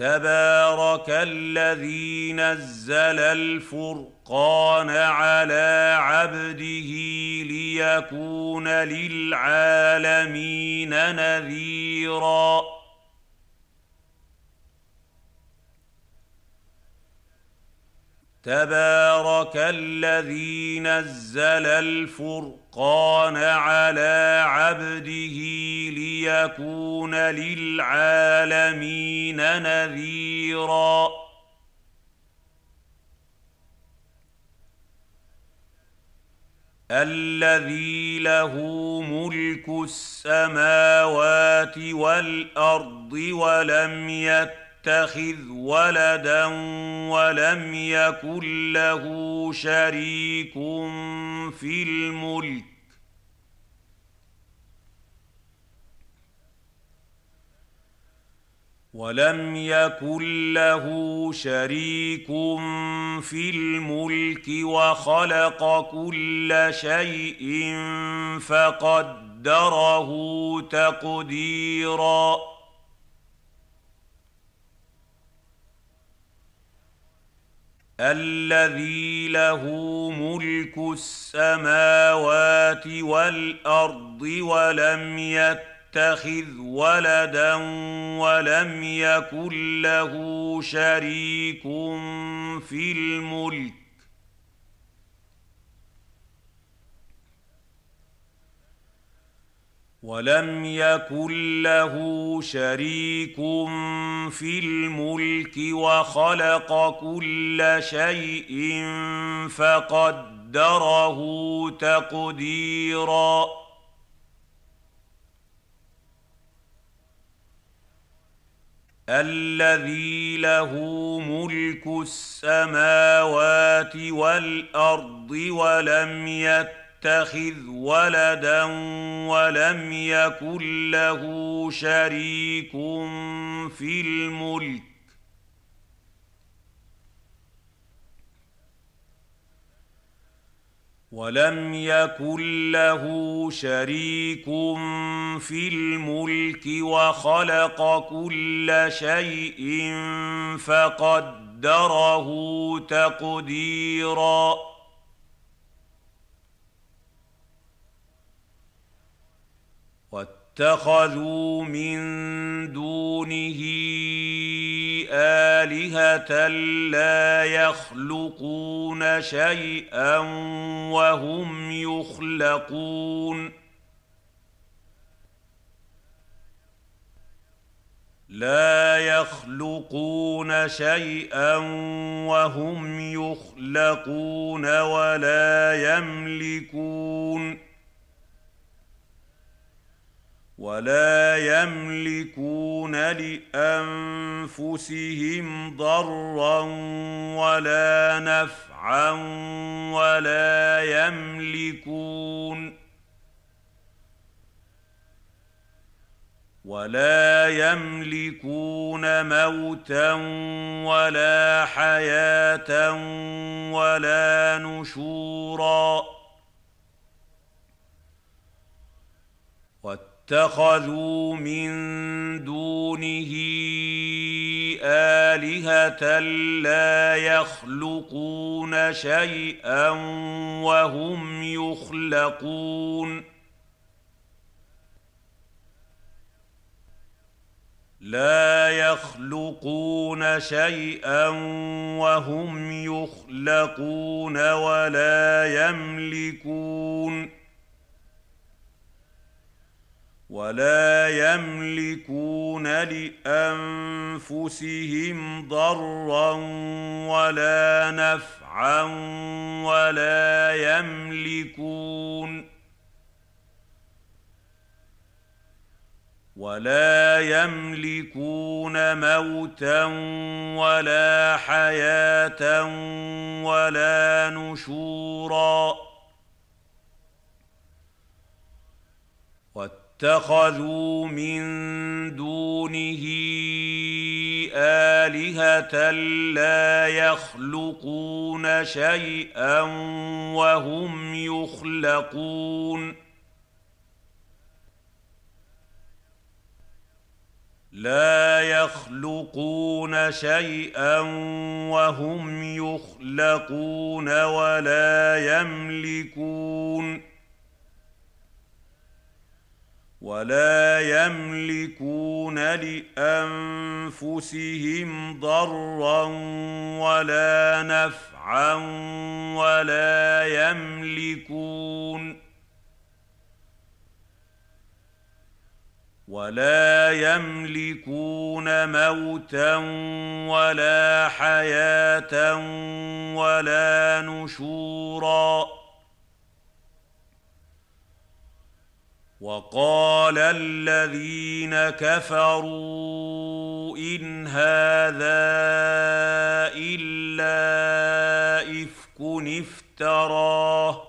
تبارك الذي نزل الفرقان على عبده ليكون للعالمين نذيرا. تبارك الذي نزل الفرقان على عبده ليكون للعالمين نذيرا. الذي له ملك السماوات والأرض ولم يتق يتخذ ولدا ولم يكن له شريك في الملك ولم يكن له شريك في الملك وخلق كل شيء فقدره تقديرا الذي له ملك السماوات والأرض ولم يتخذ ولدا ولم يكن له شريك في الملك. ولم يكن له شريك في الملك وخلق كل شيء فقدره تقديرا. الذي له ملك السماوات والأرض ولم يتق يتخذ ولدا ولم يكن له شريك في الملك. ولم يكن له شريك في الملك وخلق كل شيء فقدره تقديرا. اتخذوا من دونه آلهة لا يخلقون شيئا وهم يخلقون. لا يخلقون شيئا وهم يخلقون ولا يملكون. ولا يملكون لأنفسهم ضرا ولا نفعا ولا يملكون ولا يملكون موتا ولا حياة ولا نشورا اتخذوا من دونه آلهة لا يخلقون شيئا وهم يخلقون. لا يخلقون شيئا وهم يخلقون ولا يملكون. ولا يملكون لأنفسهم ضرا ولا نفعا ولا يملكون ولا يملكون موتا ولا حياة ولا نشورا واتخذوا من دونه آلهة لا يخلقون شيئا وهم يخلقون. لا يخلقون شيئا وهم يخلقون ولا يملكون. ولا يملكون لأنفسهم ضرا ولا نفعا ولا يملكون ولا يملكون موتا ولا حياة ولا نشورا وقال الذين كفروا إن هذا إلا إفك افتراه.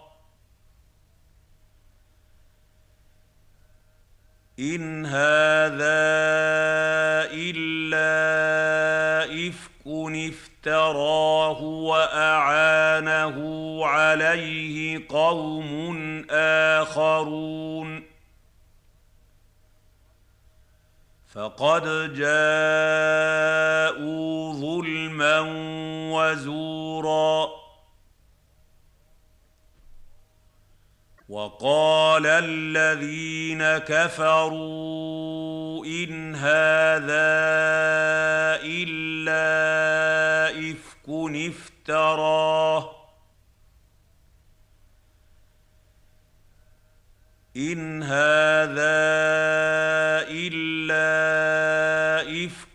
إن هذا إلا إفك افتراه وأعانه عليه قوم آخرون. فقد جاءوا ظلما وزورا. وقال الذين كفروا إن هذا إلا إفك افتراه. ان هذا الا افك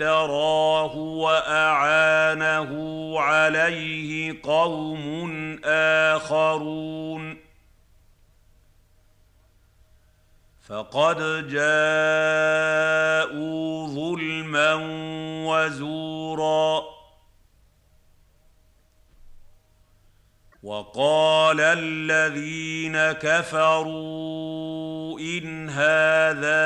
افتراه واعانه عليه قوم اخرون فقد جاءوا ظلما وزورا وقال الذين كفروا إن هذا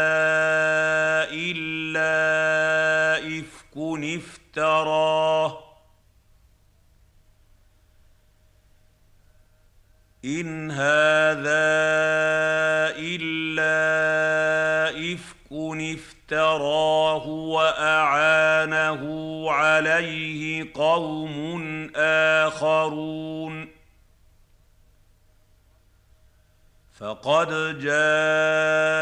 إلا إفك افتراه. إن هذا إلا إفك افتراه وأعانه عليه قوم آخرون. فقد جاءوا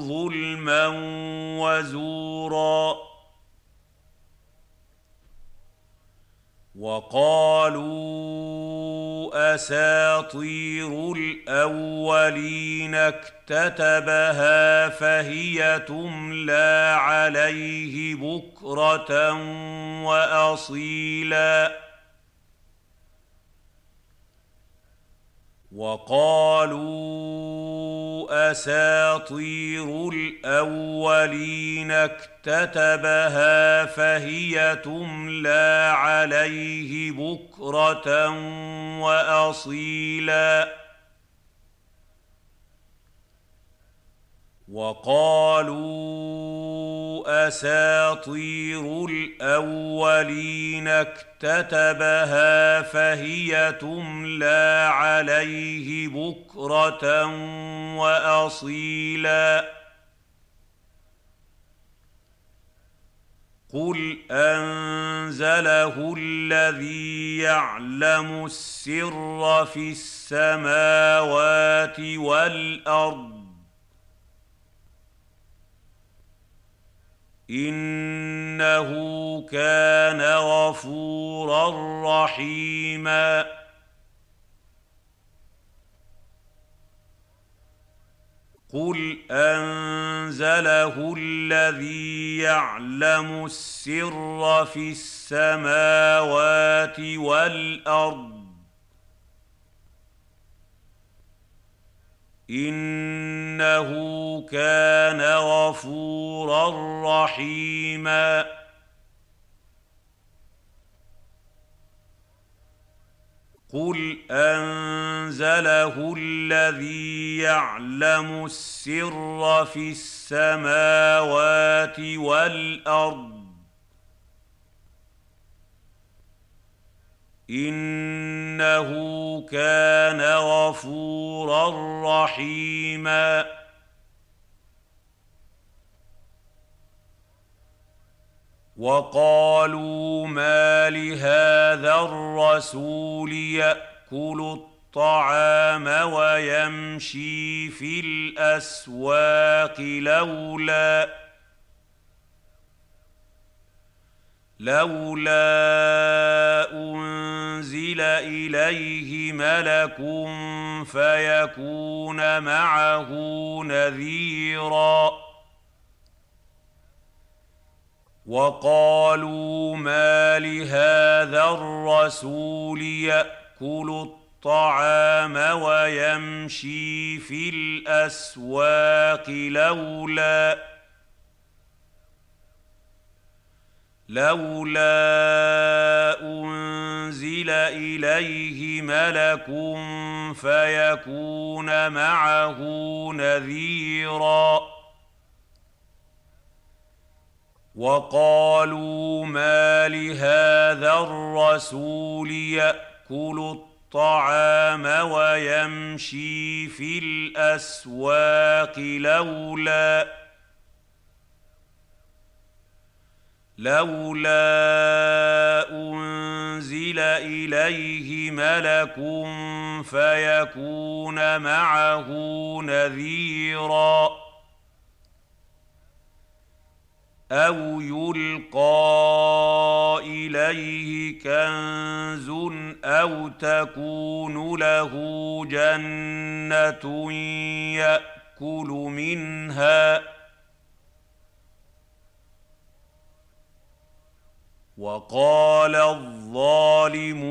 ظلما وزورا وقالوا أساطير الأولين اكتتبها فهي تملى عليه بكرة وأصيلا وقالوا أساطير الأولين اكتتبها فهي تملى عليه بكرة وأصيلا. وقالوا أساطير الأولين اكتتبها فهي تملى عليه بكرة وأصيلا. قل انزله الذي يعلم السر في السماوات والارض إنه كان غفورا رحيما. قل انزله الذي يعلم السر في السماوات والارض إن إنه كان غفورا رحيما. قل انزله الذي يعلم السر في السماوات والارض إنه كان غفورا رحيما. وقالوا ما لهذا الرسول يأكل الطعام ويمشي في الأسواق لولا لولا أنزل إليه ملك فيكون معه نذيرا. وقالوا ما لهذا الرسول يأكل الطعام ويمشي في الأسواق لولا لولا أنزل إليه ملك فيكون معه نذيرا. وقالوا ما لهذا الرسول يأكل الطعام ويمشي في الأسواق لولا لولا أنزل إليه ملك فيكون معه نذيرا أو يلقى إليه كنز أو تكون له جنة يأكل منها وقال الظالمون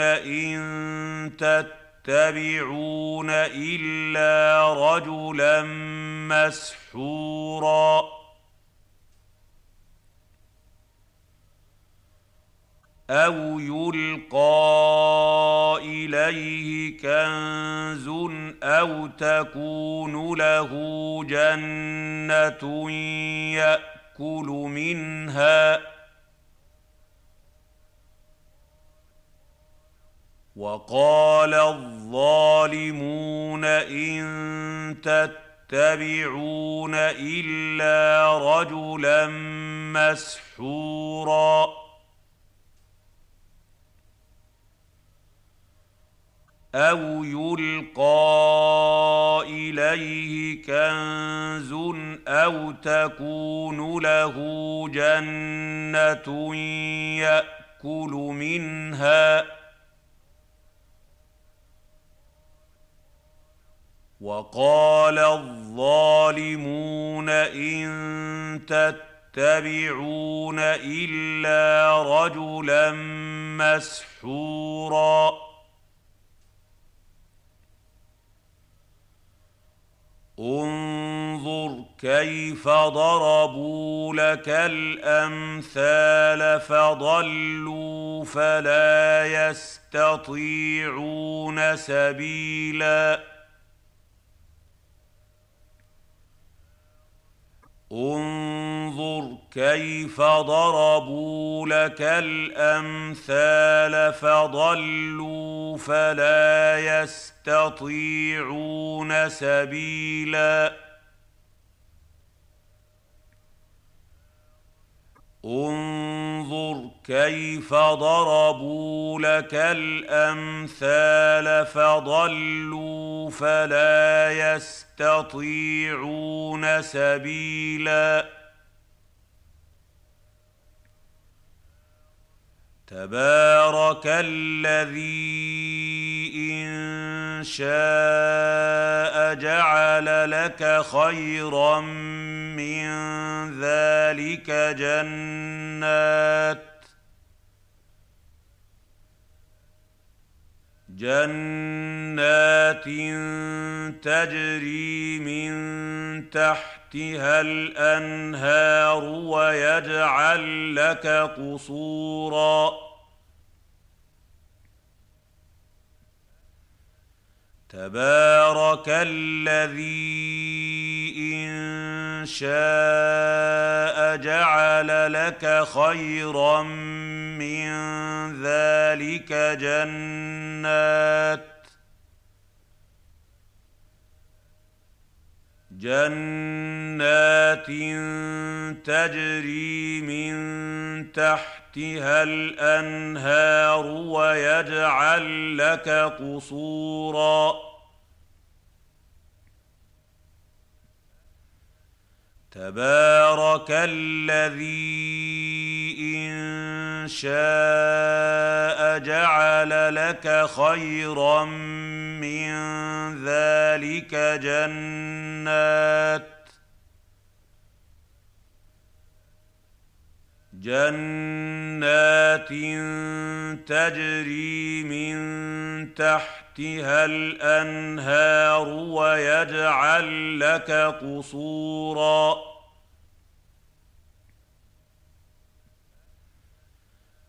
إن تتبعون إلا رجلا مسحورا. أو يلقى اليه كنز أو تكون له جنه ياكل منها وقال الظالمون إن تتبعون إلا رجلا مسحورا. أو يلقى اليه كنز أو تكون له جنه ياكل منها وقال الظالمون إن تتبعون إلا رجلا مسحورا. انظر كيف ضربوا لك الأمثال فضلوا فلا يستطيعون سبيلا. انظر كيف ضربوا لك الأمثال فضلوا فلا يستطيعون سبيلا. انظر كيف ضربوا لك الأمثال فضلوا فلا يستطيعون سبيلا. تبارك الذي إن شاء جعل لك خيرا من ذلك جنات جنات تجري من تحتها الأنهار ويجعل لك قصورا. تبارك الذي إن شاء جعل لك خيرا من ذلك جنات جنات تجري من تحتها الأنهار ويجعل لك قصورا تبارك الذي إن شاء جعل لك خيرا من ذلك جنات جنات تجري من تحتها الأنهار ويجعل لك قصورا.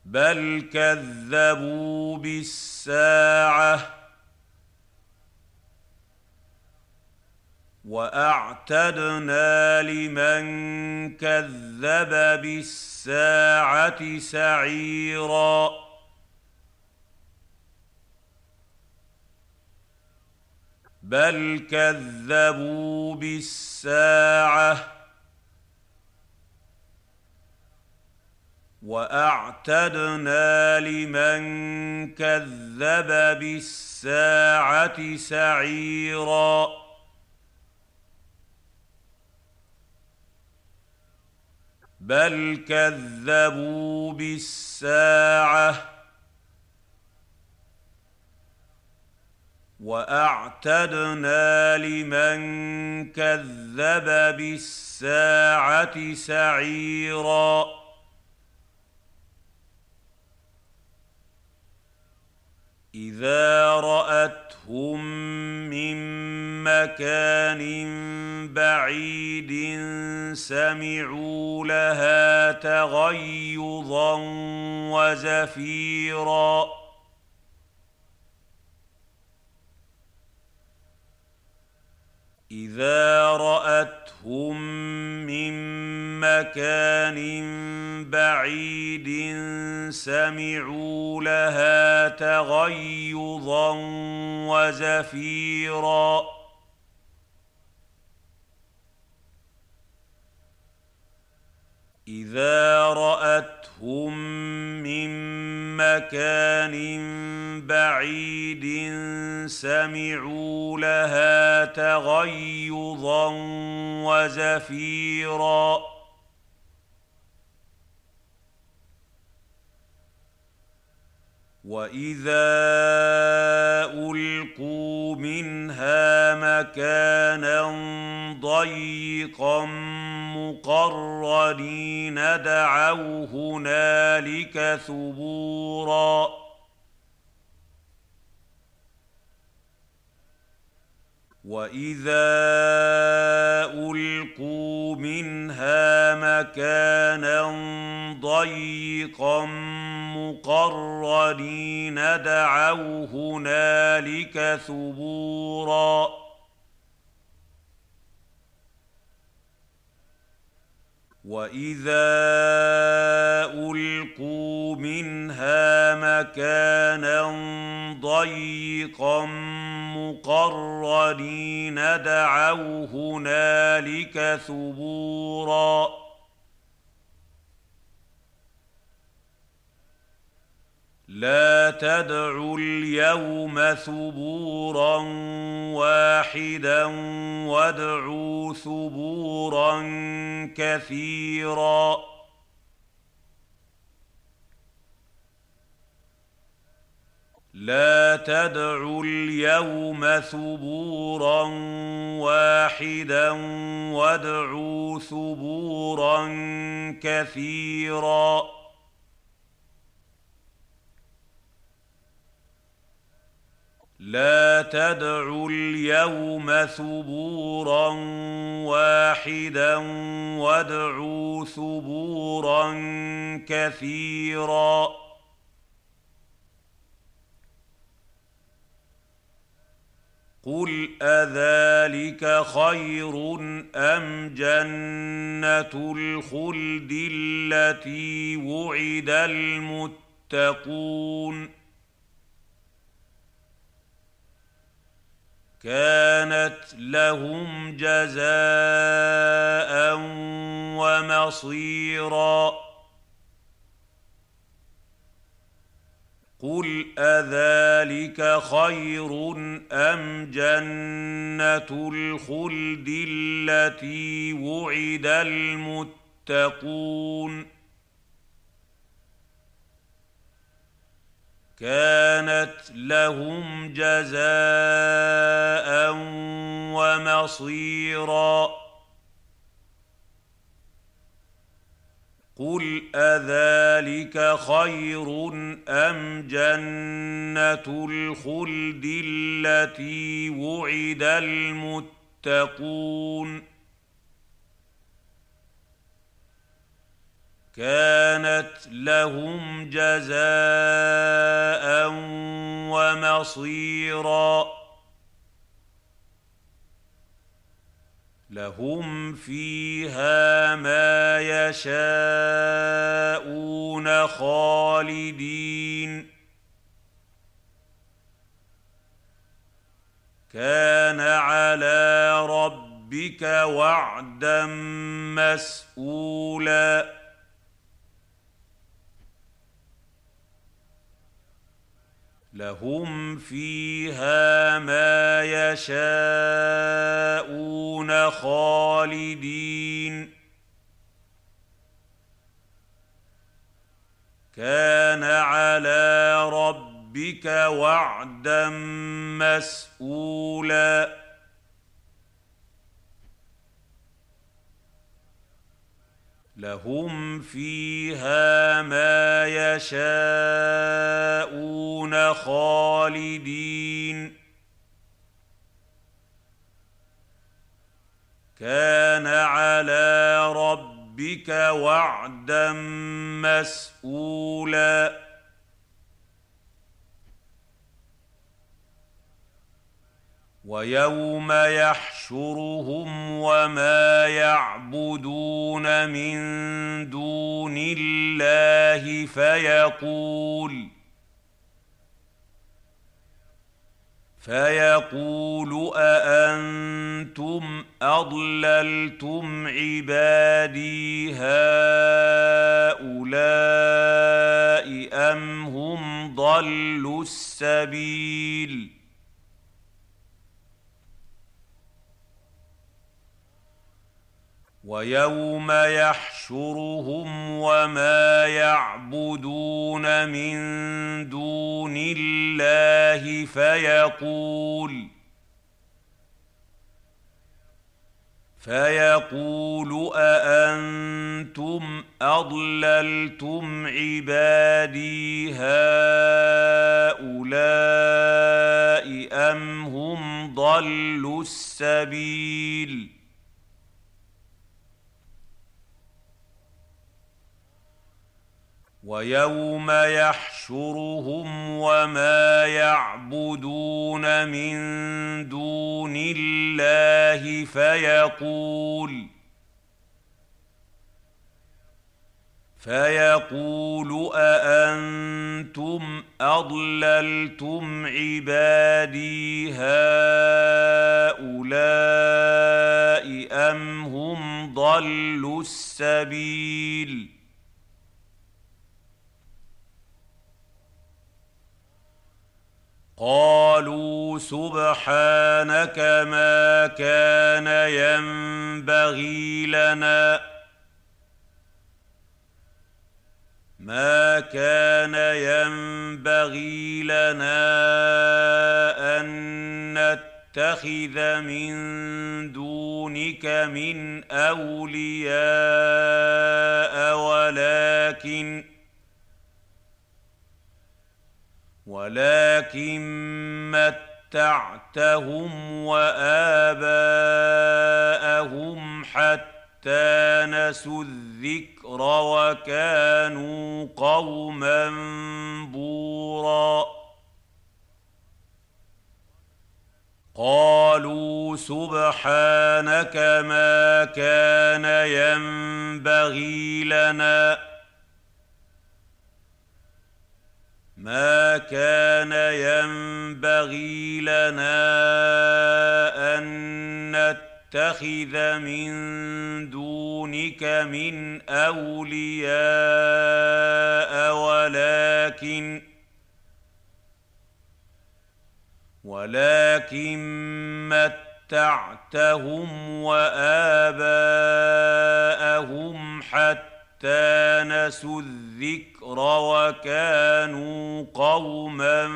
بل كذبوا بالساعة وأعتدنا لمن كذب بالساعة سعيرا. بل كذبوا بالساعة وأعتدنا لمن كذب بالساعة سعيرا. بل كذبوا بالساعة واعتدنا لمن كذب بالساعة سعيرا إذا رأتهم من مكان بعيد سمعوا لها تغيظا وزفيرا إذا رأتهم من مكان بعيد سمعوا لها تغيظا وزفيرا إذا رأتهم من مكان بعيد سمعوا لها تغيظا وزفيرا واذا القوا منها مكانا ضيقا مقرنين دعوا هنالك ثبورا واذا القوا منها مكانا ضيقا مقرنين دعوا هنالك ثبورا واذا القوا منها مكانا ضيقا مقرنين دعوا هنالك ثبورا لا تدعوا اليوم ثبورا واحدا وادعوا ثبورا كثيرا. لا تدعوا اليوم ثبورا واحدا وادعوا ثبورا كثيرا. لا تدعوا اليوم ثبورا واحدا وادعوا ثبورا كثيرا. قل اذلك خير ام جنه الخلد التي وعد المتقون كانت لهم جزاء ومصيرا. قل اذلك خير ام جنه الخلد التي وعد المتقون كانت لهم جزاء ومصيرا. قل اذلك خير ام جنه الخلد التي وعد المتقون كانت لهم جزاء ومصيرا. لهم فيها ما يشاءون خالدين. كان على ربك وعدا مسئولا لهم فيها ما يشاءون خالدين. كان على ربك وعدا مسئولا لهم فيها ما يشاءون خالدين. كان على ربك وعدا مسئولا ويوم يحشرهم وما يعبدون من دون الله فيقول فيقول أأنتم أضللتم عبادي هؤلاء أم هم ضلوا السبيل ۖ ويوم يحشرهم وما يعبدون من دون الله فيقول فيقول أأنتم أضللتم عبادي هؤلاء أم هم ضلوا السبيل ۖ ويوم يحشرهم وما يعبدون من دون الله فيقول فيقول أأنتم أضللتم عبادي هؤلاء أم هم ضلوا السبيل ۖ قالوا سبحانك ما كان ينبغي لنا. ما كان ينبغي لنا أن نتخذ من دونك من أولياء ولكن ولكن متعتهم وآباءهم حتى نسوا الذكر وكانوا قوما بورا. قالوا سبحانك ما كان ينبغي لنا ما كان ينبغي لنا ان نتخذ من دونك من اولياء ولكن ولكن متعتهم واباءهم حتى نسوا الذكر وكانوا قوما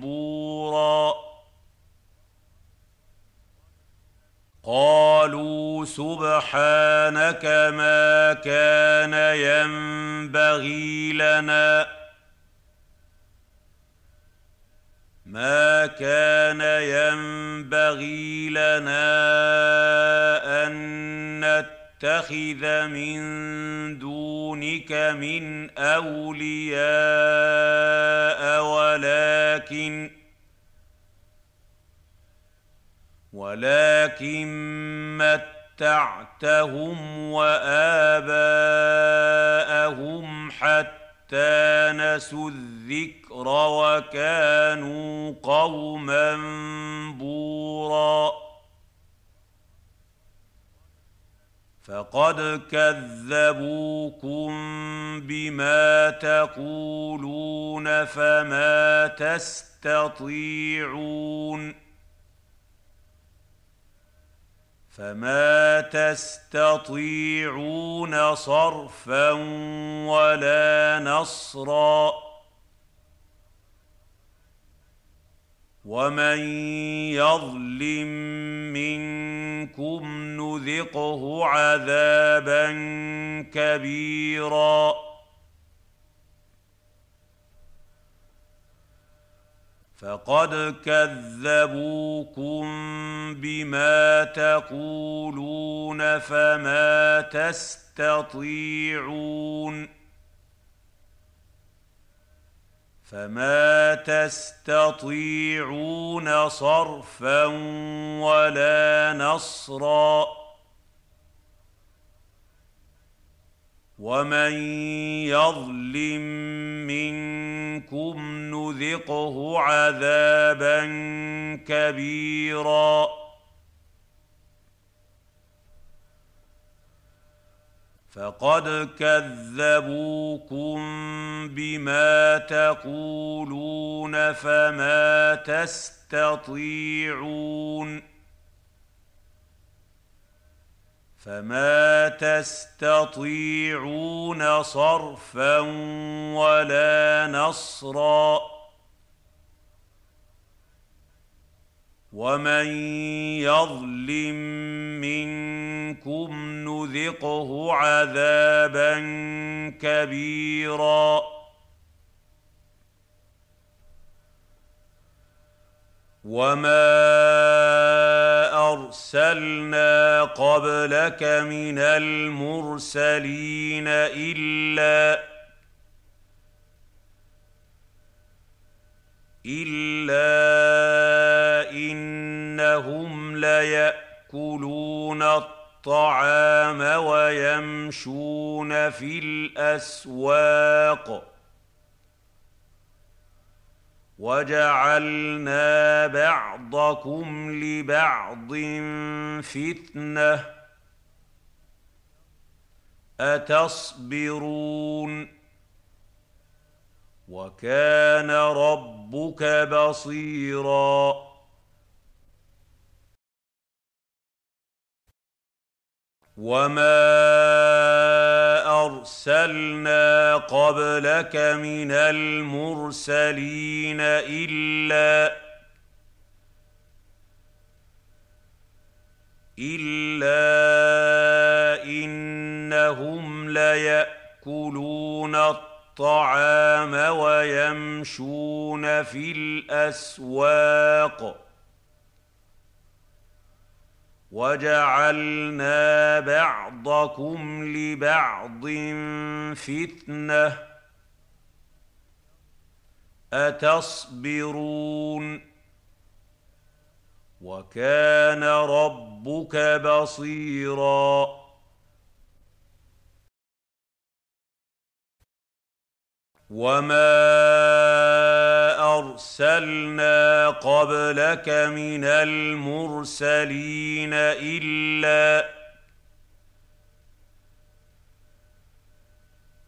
بورا. قالوا سبحانك ما كان ينبغي لنا. ما كان ينبغي لنا أن نتخذ من دونك من أولياء ولكن ولكن متعتهم وآباءهم حتى نسوا الذكر وكانوا قوما بورا فقد كذبوكم بما تقولون فما تستطيعون فما تستطيعون صرفا ولا نصرا ومن يظلم منكم نذقه عذابا كبيرا فقد كذبوكم بما تقولون فما تستطيعون فما تستطيعون صرفا ولا نصرا ومن يظلم منكم نذقه عذابا كبيرا فقد كذبوكم بما تقولون فما تستطيعون فما تستطيعون صرفا ولا نصرا ومن يظلم منكم نذقه عذابا كبيرا وما ارسلنا قبلك من المرسلين الا الا انهم ليأكلون الطعام ويمشون في الاسواق وجعلنا بعضكم لبعض فتنه اتصبرون وكان ربك بصيرا. وما ارسلنا قبلك من المرسلين الا الا انهم ليأكلون الطعام الطعام ويمشون في الأسواق. وجعلنا بعضكم لبعض فتنة. أتصبرون؟ وكان ربك بصيرا. وما ارسلنا قبلك من المرسلين الا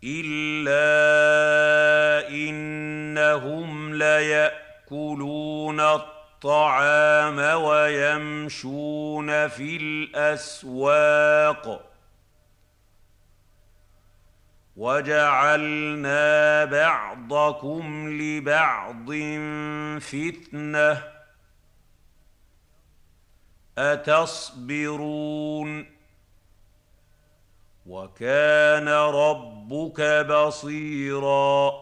الا انهم لياكلون الطعام ويمشون في الاسواق وجعلنا بعضكم لبعض فتنة. أتصبرون؟ وكان ربك بصيراً.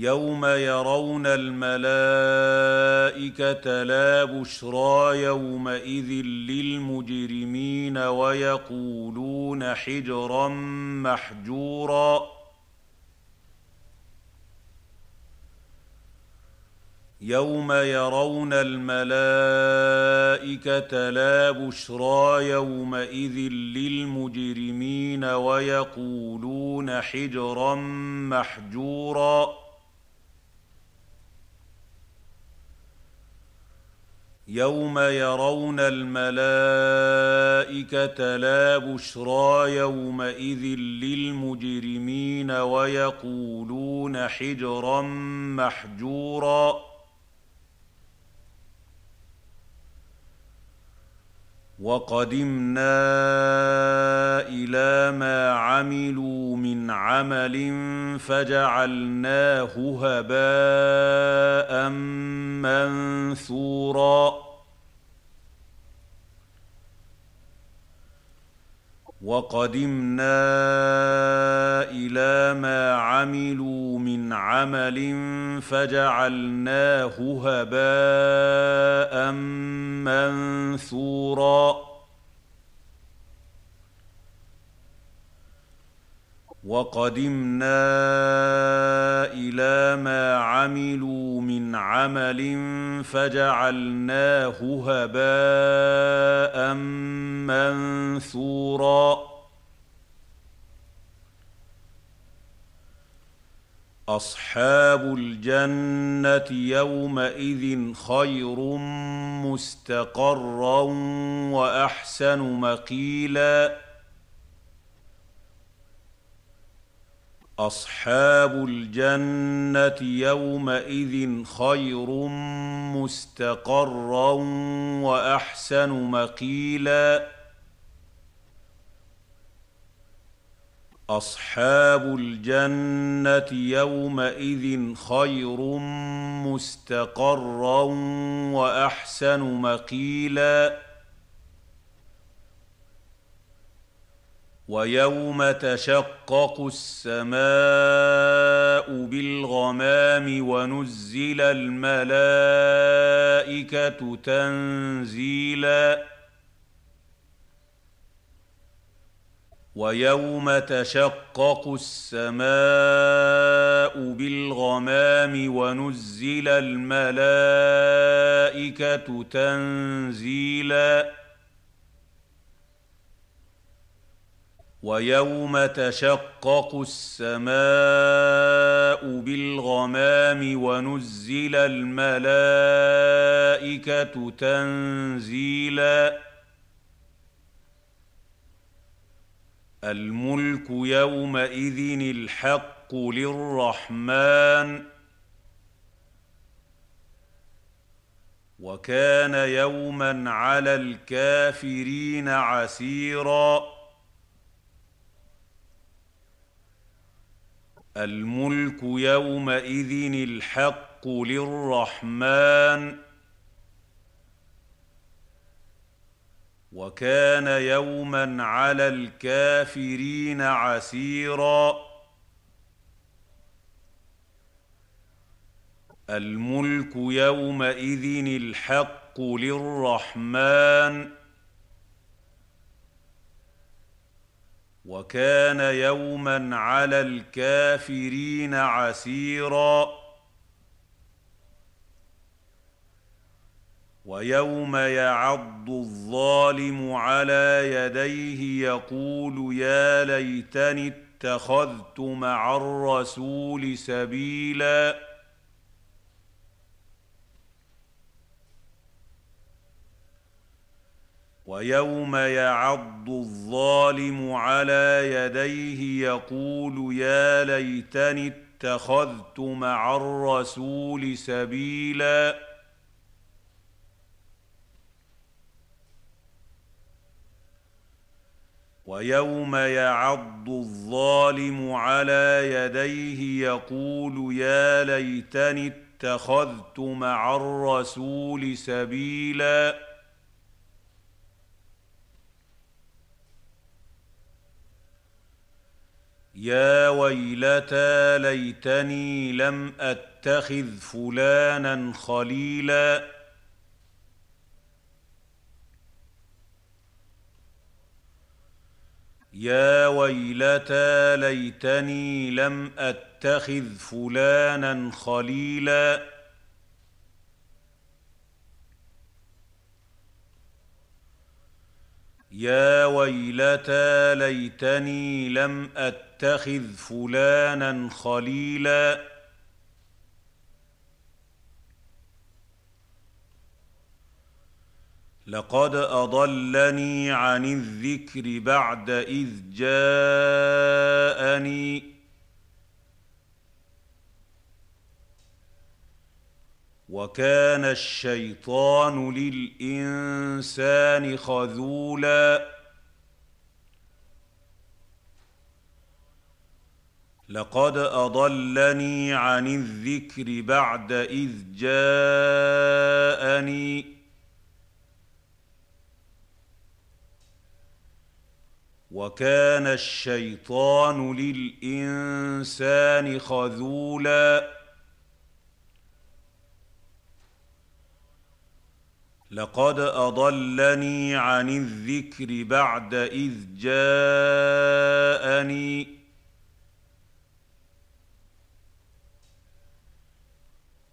يوم يرون الملائكه لا بشرى يومئذ للمجرمين ويقولون حجرا محجورا يوم يرون الملائكه لا بشرى يومئذ للمجرمين ويقولون حجرا محجورا يوم يرون الملائكه لا بشرى يومئذ للمجرمين ويقولون حجرا محجورا وقدمنا إلى ما عملوا من عمل فجعلناه هباء منثورا. وقدمنا إلى ما عملوا من عمل فجعلناه هباء منثورا. وقدمنا إلى ما عملوا من عمل فجعلناه هباء منثورا. أصحاب الجنة يومئذ خير مستقرا وأحسن مقيلا. أصحاب الجنة يومئذ خير مستقرا وأحسن مقيلا. أصحاب الجنة يومئذ خير مستقرا وأحسن مقيلا. ويوم تشقق السماء بالغمام ونزل الملائكة تنزيلا. ويوم تشقق السماء بالغمام ونزل الملائكة تنزيلا. ويوم تشقق السماء بالغمام ونزل الملائكة تنزيلا. الملك يومئذ الحق للرحمن. وكان يوما على الكافرين عسيرا. الملك يومئذ الحق للرحمن. وكان يوما على الكافرين عسيرا. الملك يومئذ الحق للرحمن. وكان يوما على الكافرين عسيرا. ويوم يعض الظالم على يديه يقول يا ليتني اتخذت مع الرسول سبيلا. ويوم يعض الظالم على يديه يقول يا ليتني اتخذت مع الرسول سبيلا. ويوم يعض الظالم على يديه يقول يا ليتني اتخذت مع الرسول سبيلا. يا ويلتى ليتني لم أتخذ فلانا خليلا. يا ويلتى ليتني لم أتخذ فلانا خليلا. يا ويلتى ليتني لم اتخذ فلانا خليلا. لقد أضلني عن الذكر بعد إذ جاءني. وكان الشيطان للإنسان خذولا. لقد أضلني عن الذكر بعد إذ جاءني. وكان الشيطان للإنسان خذولا. لقد أضلني عن الذكر بعد إذ جاءني.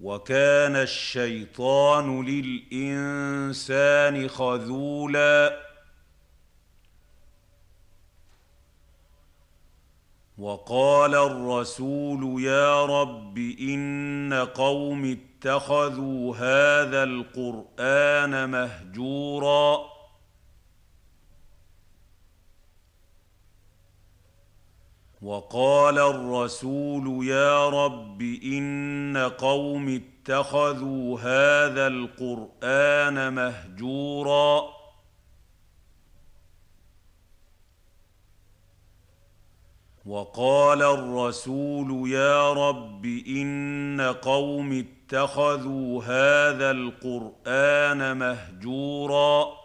وكان الشيطان للإنسان خذولا. وقال الرسول يا رب إن قوم اتخذوا هذا القرآن مهجورا. وقال الرسول يا رب إن قوم اتخذوا هذا القرآن مهجورا. وقال الرسول يا رب إن قوم اتخذوا هذا القرآن مهجورا.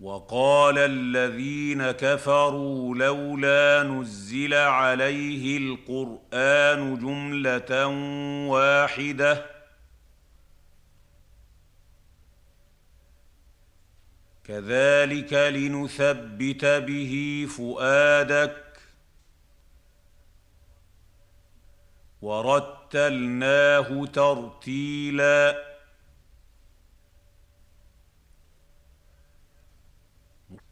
وقال الذين كفروا لولا نزل عليه القرآن جملة واحدة. كذلك لنثبت به فؤادك. ورتلناه ترتيلا.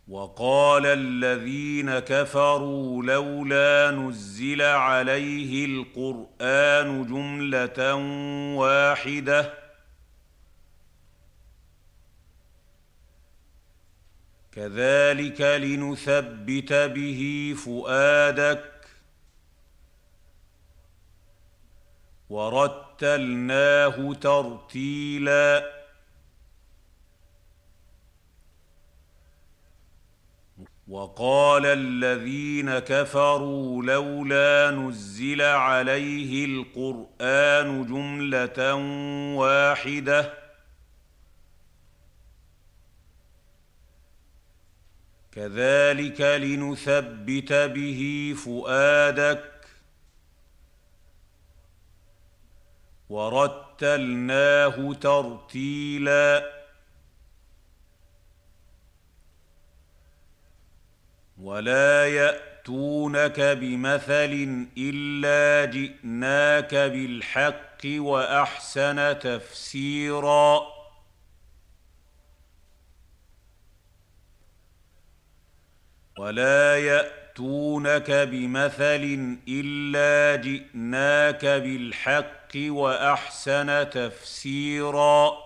وقال الذين كفروا لولا نزل عليه القرآن جملة واحدة. كذلك لنثبت به فؤادك. ورتلناه ترتيلا. وقال الذين كفروا لولا نزل عليه القرآن جملة واحدة. كذلك لنثبت به فؤادك. ورتلناه ترتيلا. ولا ياتونك بمثل الا جئناك بالحق واحسن تفسيرا ولا ياتونك بمثل الا جئناك بالحق واحسن تفسيرا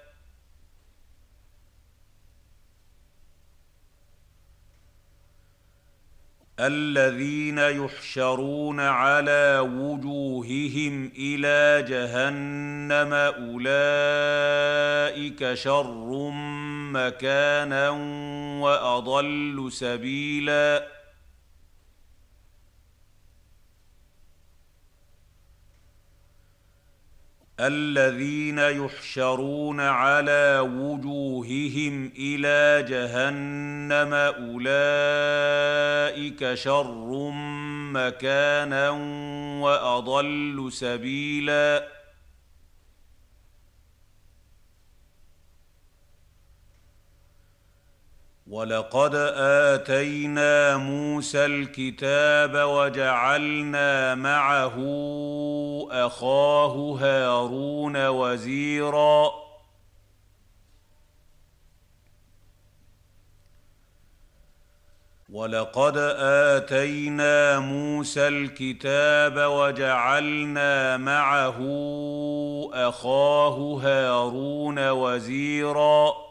الذين يحشرون على وجوههم إلى جهنم أولئك شر مكانا وأضل سبيلا الذين يحشرون على وجوههم إلى جهنم أولئك شر مكانا وأضل سبيلا ولقد آتينا موسى الكتاب وجعلنا معه أخاه هارون وزيرا. ولقد آتينا موسى الكتاب وجعلنا معه أخاه هارون وزيرا.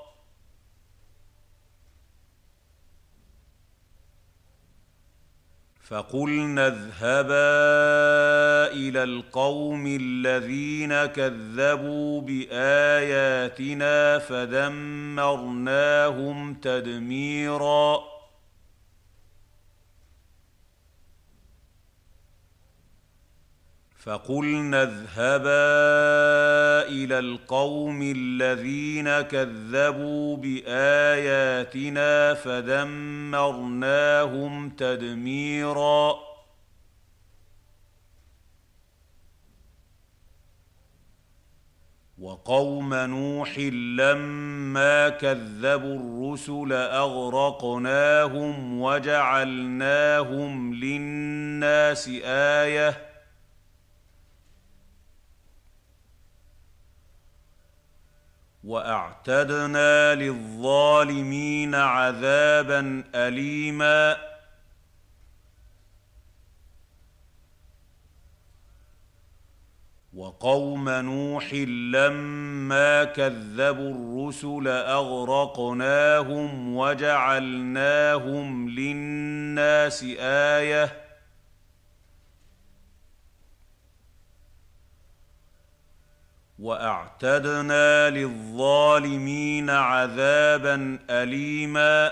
فقلنا اذهبا إلى القوم الذين كذبوا بآياتنا فدمرناهم تدميرا. فقلنا اذهبا إلى القوم الذين كذبوا بآياتنا فدمرناهم تدميرا. وقوم نوح لما كذبوا الرسل أغرقناهم وجعلناهم للناس آية وأعتدنا للظالمين عذابا اليما. وقوم نوح لما كذبوا الرسل أغرقناهم وجعلناهم للناس آية. وأعتدنا للظالمين عذابا اليما.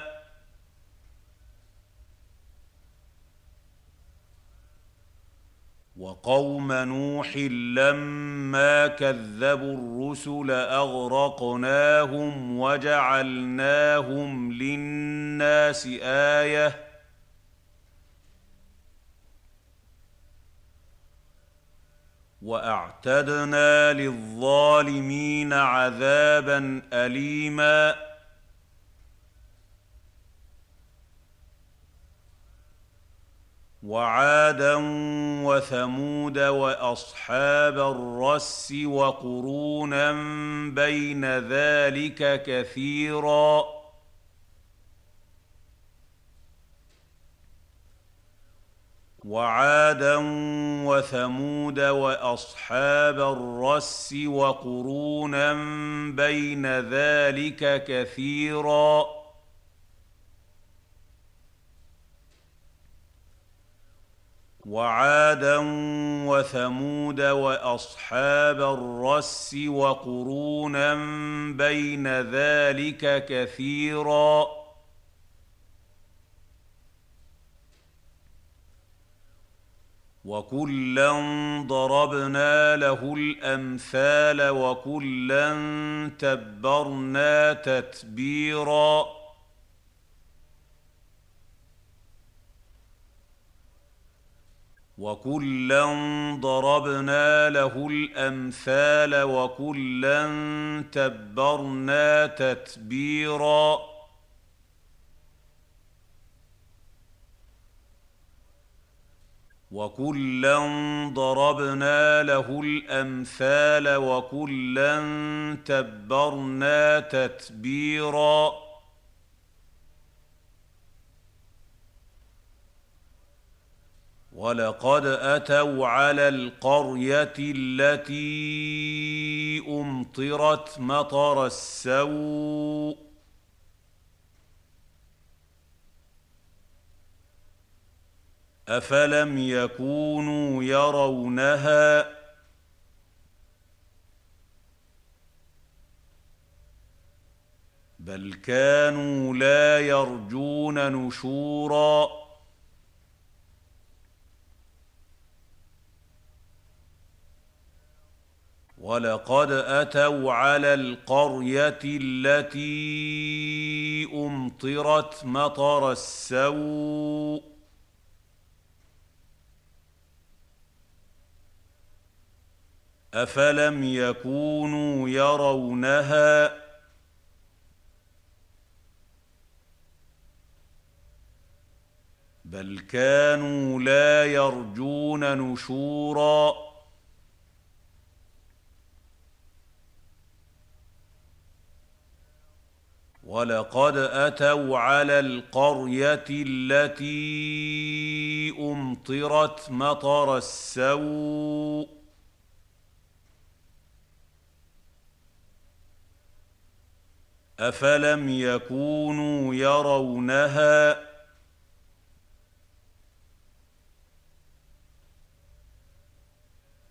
وقوم نوح لما كذبوا الرسل أغرقناهم وجعلناهم للناس آية. وأعتدنا للظالمين عذابا اليما. وعادا وثمود وأصحاب الرس وقرونا بين ذلك كثيرا. وعادا وثمود وأصحاب الرس وقرونا بين ذلك كثيرا. وعادا وثمود وأصحاب الرس وقرونا بين ذلك كثيرا. وكلا ضربنا له الامثال وكلا تبرنا تتبيرا وكلا ضربنا له الامثال وكلا تبرنا تتبيرا وكلا ضربنا له الامثال وكلا تبرنا تتبيرا ولقد اتوا على القريه التي امطرت مطر السوء أفلم يكونوا يرونها؟ بل كانوا لا يرجون نشورا. ولقد أتوا على القرية التي أمطرت مطر السوء. افلم يكونوا يرونها بل كانوا لا يرجون نشورا ولقد اتوا على القريه التي امطرت مطر السوء افلم يكونوا يرونها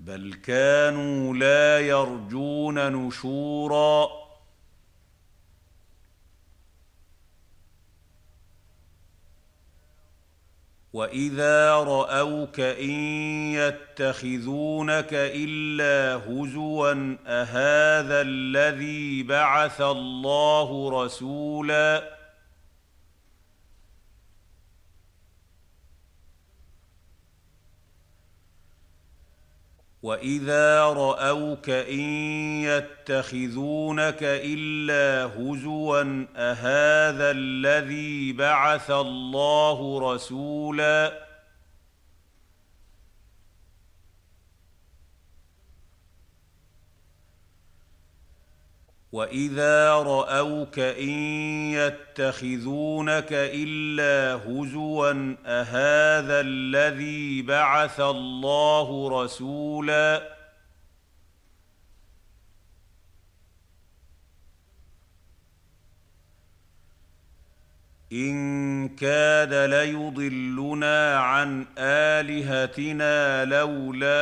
بل كانوا لا يرجون نشورا واذا راوك ان يتخذونك الا هزوا اهذا الذي بعث الله رسولا واذا راوك ان يتخذونك الا هزوا اهذا الذي بعث الله رسولا واذا راوك ان يتخذونك الا هزوا اهذا الذي بعث الله رسولا ان كاد ليضلنا عن الهتنا لولا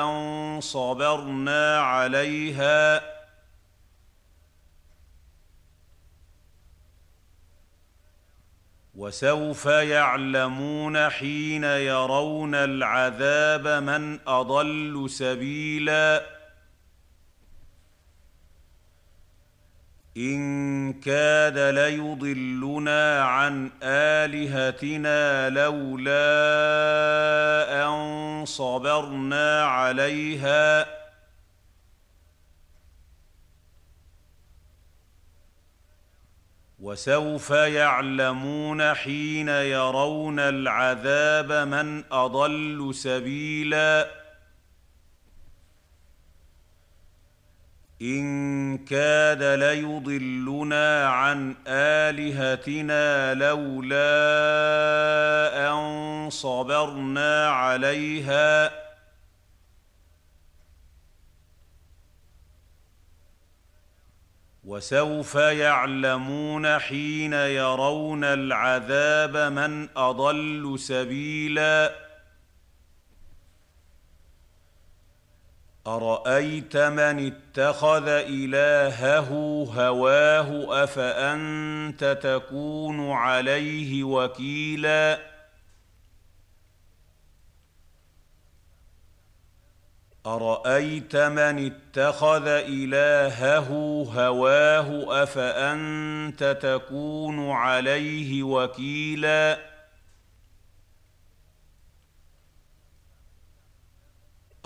ان صبرنا عليها وسوف يعلمون حين يرون العذاب من أضل سبيلا. إن كاد ليضلنا عن آلهتنا لولا أن صبرنا عليها وسوف يعلمون حين يرون العذاب من أضل سبيلا. إن كاد ليضلنا عن آلهتنا لولا أن صبرنا عليها وسوف يعلمون حين يرون العذاب من أضل سبيلا. أرأيت من اتخذ إلهه هواه أفأنت تكون عليه وكيلا؟ أرأيت من اتخذ إلهه هواه أفأنت تكون عليه وكيلا؟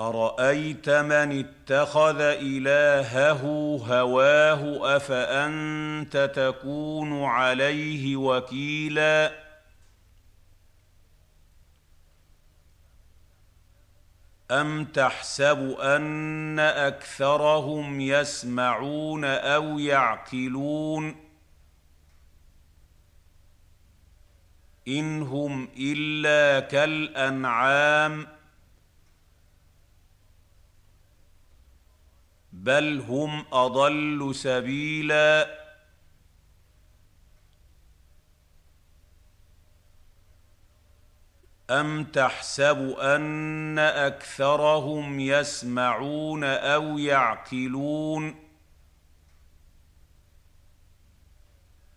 أرأيت من اتخذ إلهه هواه أفأنت تكون عليه وكيلا؟ أم تحسب أن أكثرهم يسمعون أو يعقلون؟ إن هم إلا كالأنعام بل هم أضل سبيلا. أم تحسب أن أكثرهم يسمعون أو يعقلون؟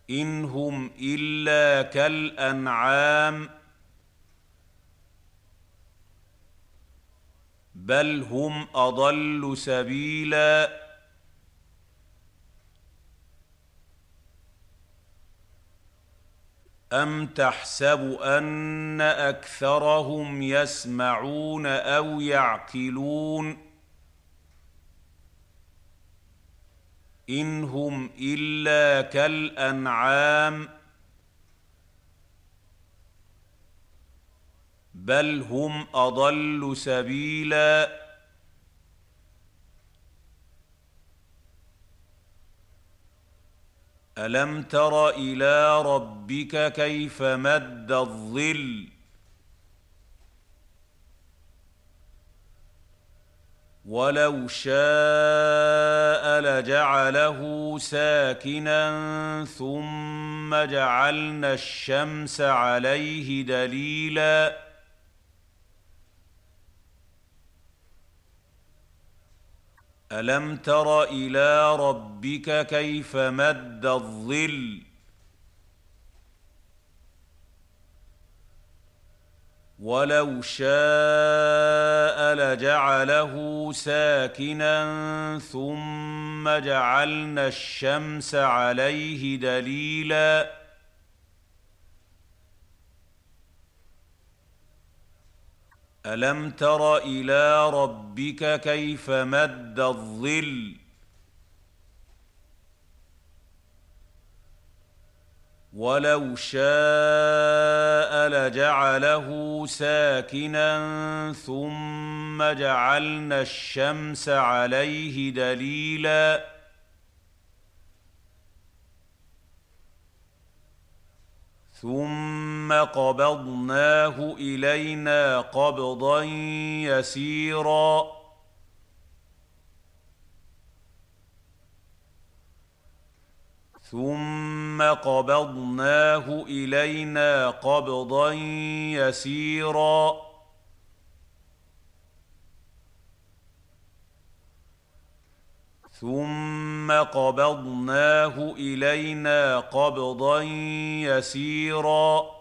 إن هم إلا كالأنعام بل هم أضل سبيلا. ام تحسب ان اكثرهم يسمعون أو يعقلون ان هم الا كالانعام بل هم اضل سبيلا ألم تر إلى ربك كيف مد الظل؟ ولو شاء لجعله ساكنا ثم جعلنا الشمس عليه دليلا ألم تر إلى ربك كيف مد الظل؟ ولو شاء لجعله ساكنا ثم جعلنا الشمس عليه دليلا ألم تر إلى ربك كيف مد الظل؟ ولو شاء لجعله ساكنا ثم جعلنا الشمس عليه دليلا ثم قبضناه الينا قبضا يسيرا ثم قبضناه الينا قبضا يسيرا ثم قبضناه الينا قبضا يسيرا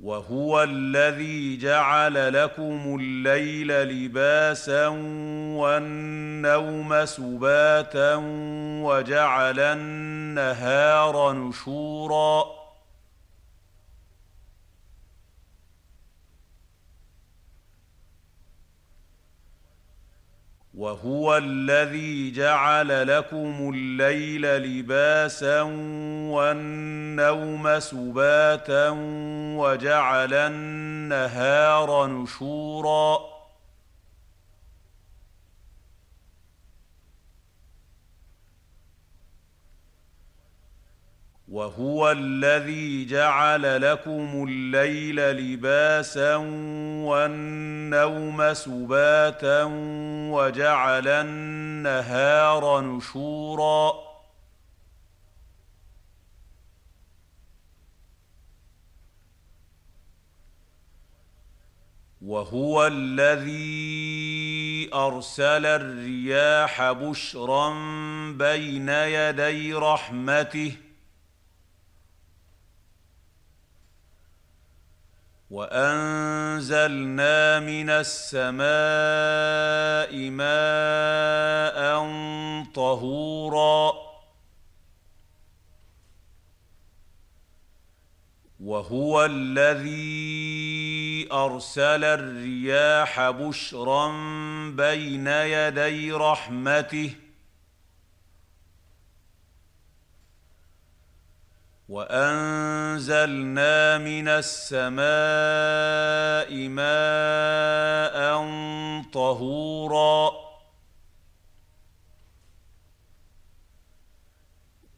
وهو الذي جعل لكم الليل لباسا والنوم سباتا وجعل النهار نشورا وهو الذي جعل لكم الليل لباسا والنوم سباتا وجعل النهار نشورا. وهو الذي جعل لكم الليل لباسا والنوم سباتا وجعل النهار نشورا. وهو الذي أرسل الرياح بشرا بين يدي رحمته. وانزلنا من السماء ماء طهورا وهو الذي ارسل الرياح بشرا بين يدي رحمته وانزلنا من السماء ماء طهورا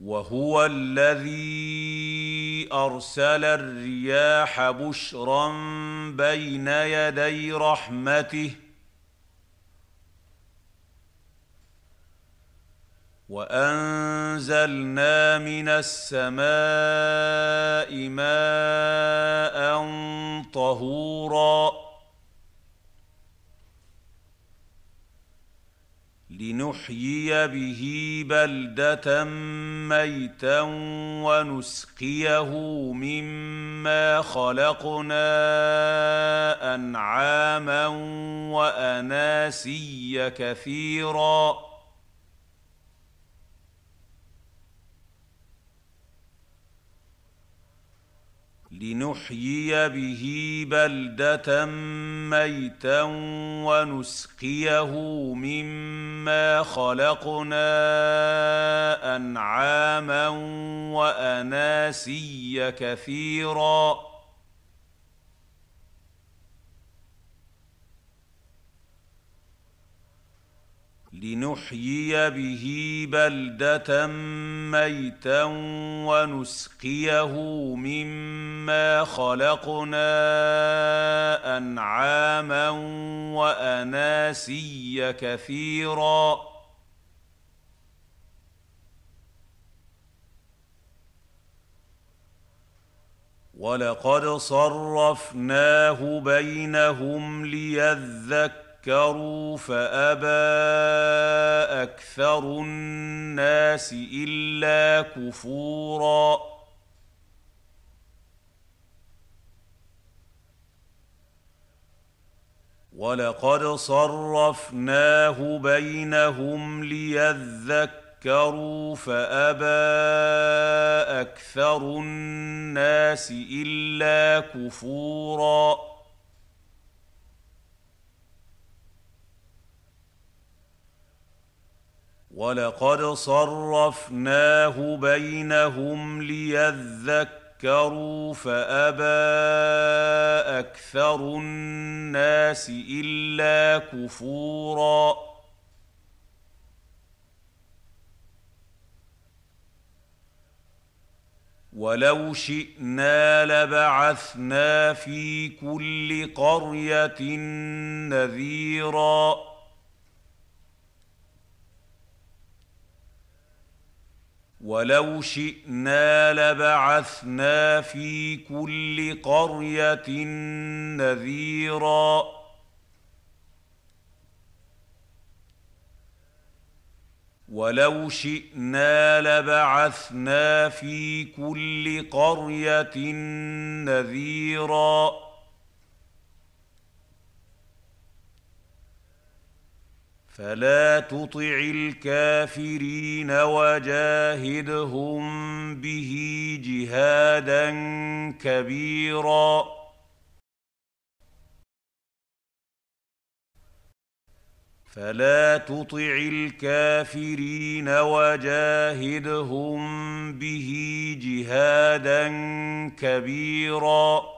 وهو الذي أرسل الرياح بشرا بين يدي رحمته وأنزلنا من السماء ماء طهورا لنحيي به بلدة ميتا ونسقيه مما خلقنا أنعاما وأناسيا كثيرا لنحيي به بلدة ميتا ونسقيه مما خلقنا أنعاما وأناسيا كثيرا لنحيي به بلدة ميتا ونسقيه مما خلقنا أنعاما وأناسيا كثيرا. ولقد صرفناه بينهم ليذكروا ذكروا فأبى أكثر الناس إلا كفورا. ولقد صرفناه بينهم ليذكروا فابى أكثر الناس الا كفورا. ولقد صرفناه بينهم ليذكروا فابى أكثر الناس الا كفورا ولو شئنا لبعثنا في كل قريه نذيرا ولو شئنا لبعثنا في كل قرية نذيرا. ولو شئنا لبعثنا في كل قرية نذيرا. فلا تطع الكافرين وجاهدهم به جهادا كبيرا. فلا تطع الكافرين وجاهدهم به جهادا كبيرا.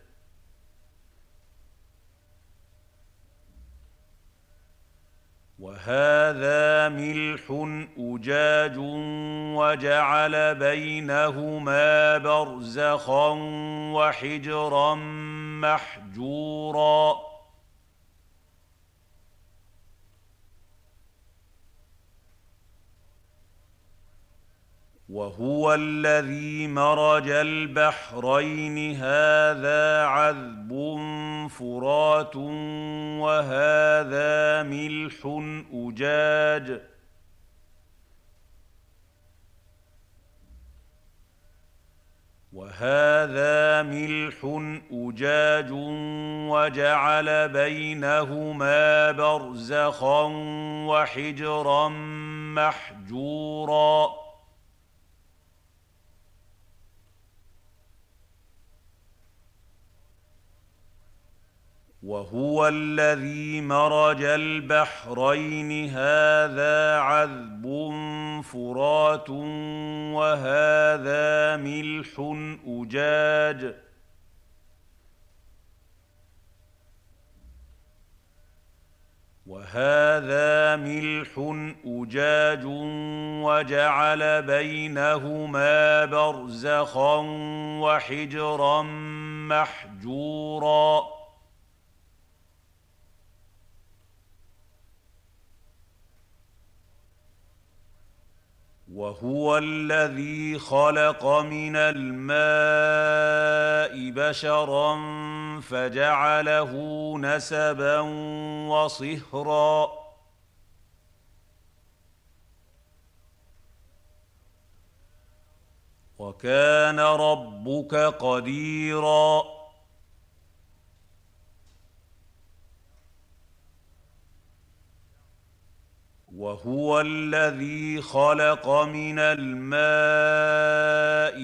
وهذا ملح أجاج وجعل بينهما برزخا وحجرا محجورا وهو الذي مرج البحرين. هذا عذب فرات وهذا ملح أجاج. وهذا ملح أجاج وجعل بينهما برزخا وحجرا محجورا. وهو الذي مرج البحرين. هذا عذب فرات وهذا ملح أجاج. وهذا ملح أجاج وجعل بينهما برزخا وحجرا محجورا. وهو الذي خلق من الماء بشرا فجعله نسبا وصهرا. وكان ربك قديرا. وهو الذي خلق من الماء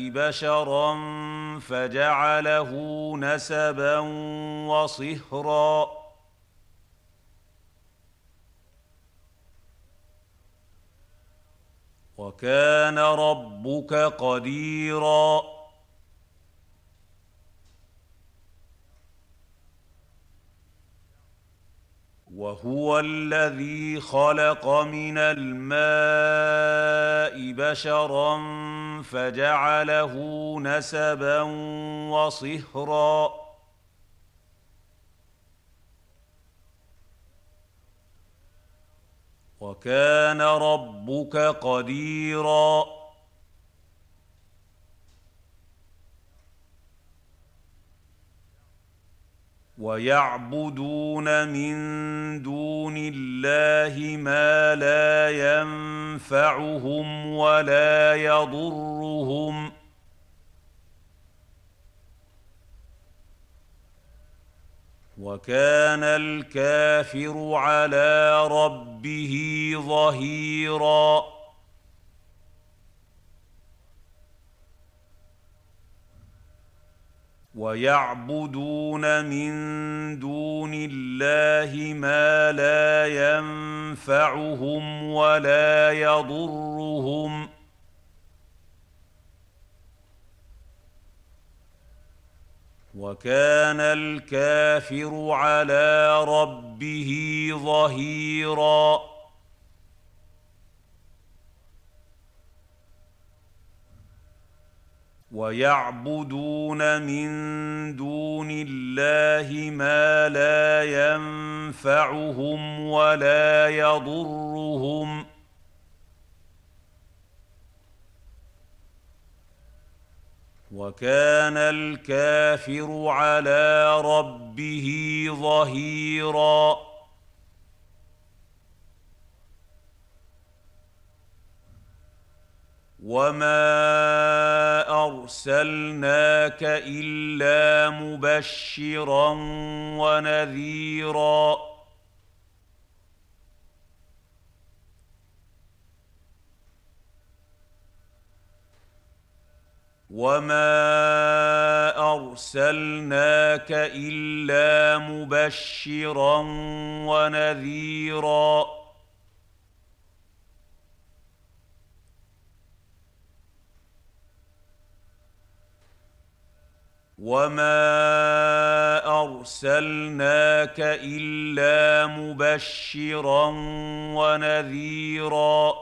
بشرا فجعله نسبا وصهرا. وكان ربك قديرا. وهو الذي خلق من الماء بشرا فجعله نسبا وصهرا. وكان ربك قديرا. ويعبدون من دون الله ما لا ينفعهم ولا يضرهم. وكان الكافر على ربه ظهيراً. ويعبدون من دون الله ما لا ينفعهم ولا يضرهم. وكان الكافر على ربه ظهيراً. ويعبدون من دون الله ما لا ينفعهم ولا يضرهم. وكان الكافر على ربه ظهيراً. وما ارسلناك الا مبشرا ونذيرا وما ارسلناك الا مبشرا ونذيرا وما ارسلناك الا مبشرا ونذيرا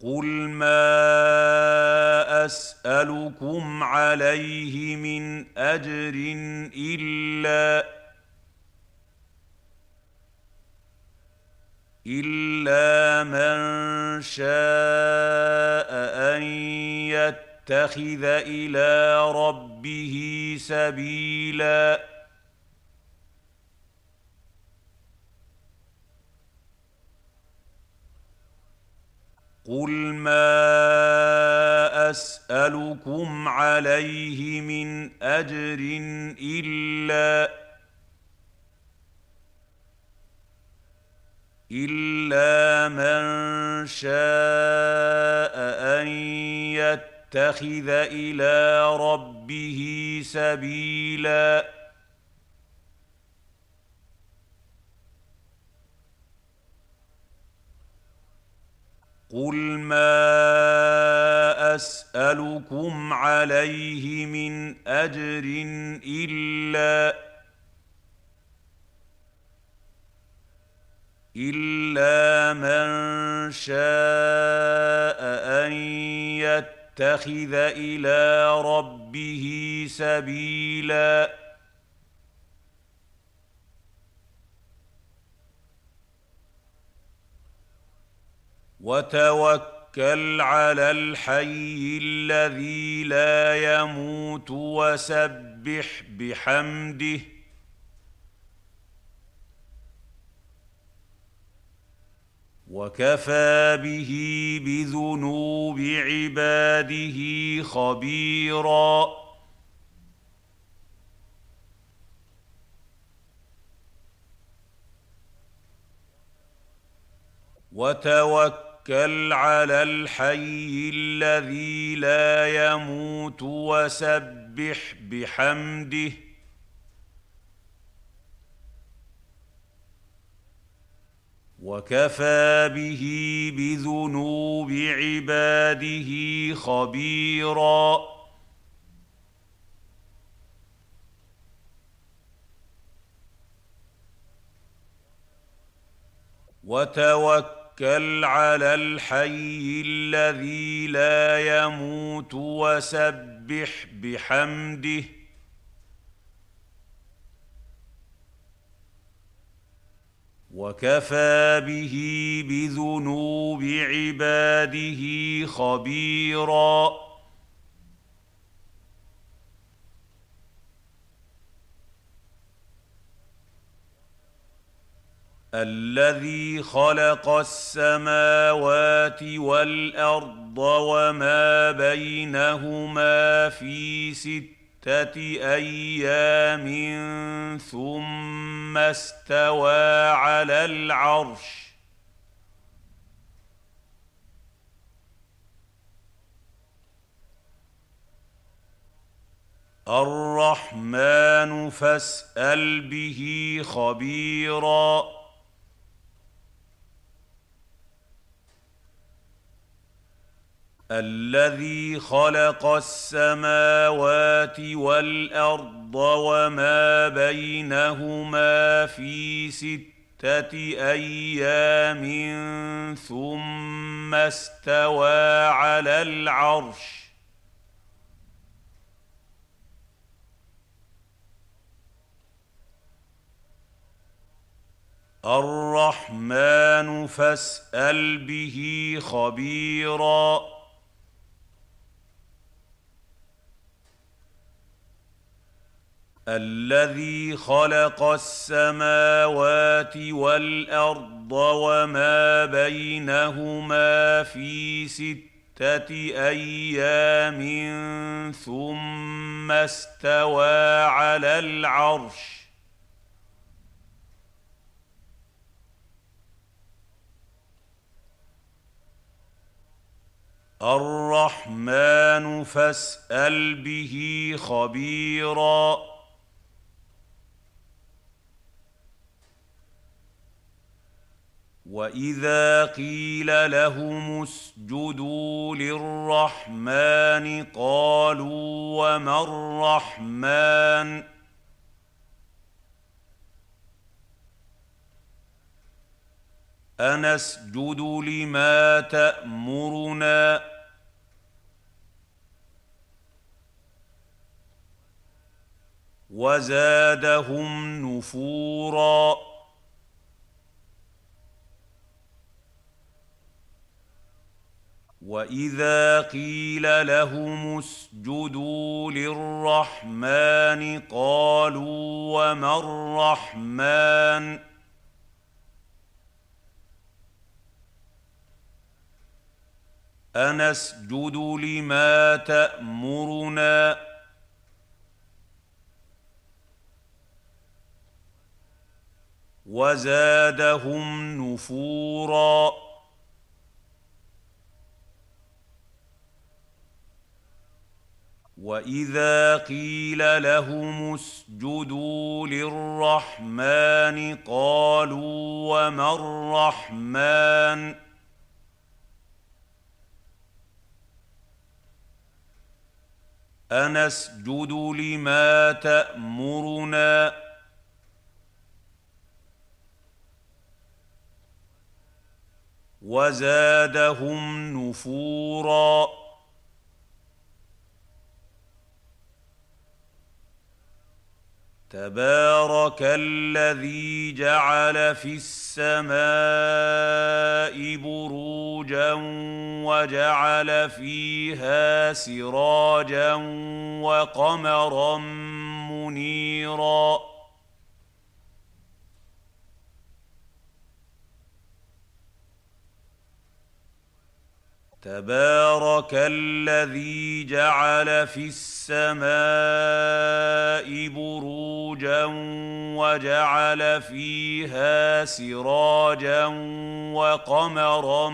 قل ما اسالكم عليه من اجر الا الا من شاء ان يتخذ إلى ربه سبيلا قل ما اسالكم عليه من اجر الا الا من شاء ان يتخذ إلى ربه سبيلا قل ما اسالكم عليه من اجر الا الا من شاء ان يتخذ إلى ربه سبيلا وتوكل على الحي الذي لا يموت وسبح بحمده وكفى به بذنوب عباده خبيرا. وتوكل على الحي الذي لا يموت وسبح بحمده وكفى به بذنوب عباده خبيرا. وتوكل على الحي الذي لا يموت وسبح بحمده. وكفى به بذنوب عباده خبيرا. الذي خلق السماوات والأرض وما بينهما في سته أيام ثم استوى على العرش. الرحمن فاسأل به خبيرا الذي خلق السماوات والأرض وما بينهما في ستة أيام ثم استوى على العرش. الرحمن فاسأل به خبيرا. الذي خلق السماوات والأرض وما بينهما في ستة أيام ثم استوى على العرش. الرحمن فاسأل به خبيرا واذا قيل لهم اسجدوا للرحمن قالوا وما الرحمن انسجد لما تامرنا وزادهم نفورا واذا قيل لهم اسجدوا للرحمن قالوا وما الرحمن انسجد لما تامرنا وزادهم نفورا واذا قيل لهم اسجدوا للرحمن قالوا وما الرحمن انسجد لما تامرنا وزادهم نفورا تبارك الذي جعل في السماء بروجا وجعل فيها سراجا وقمرا منيرا تبارك الذي جعل في السماء بروجا وجعل فيها سراجا وقمرا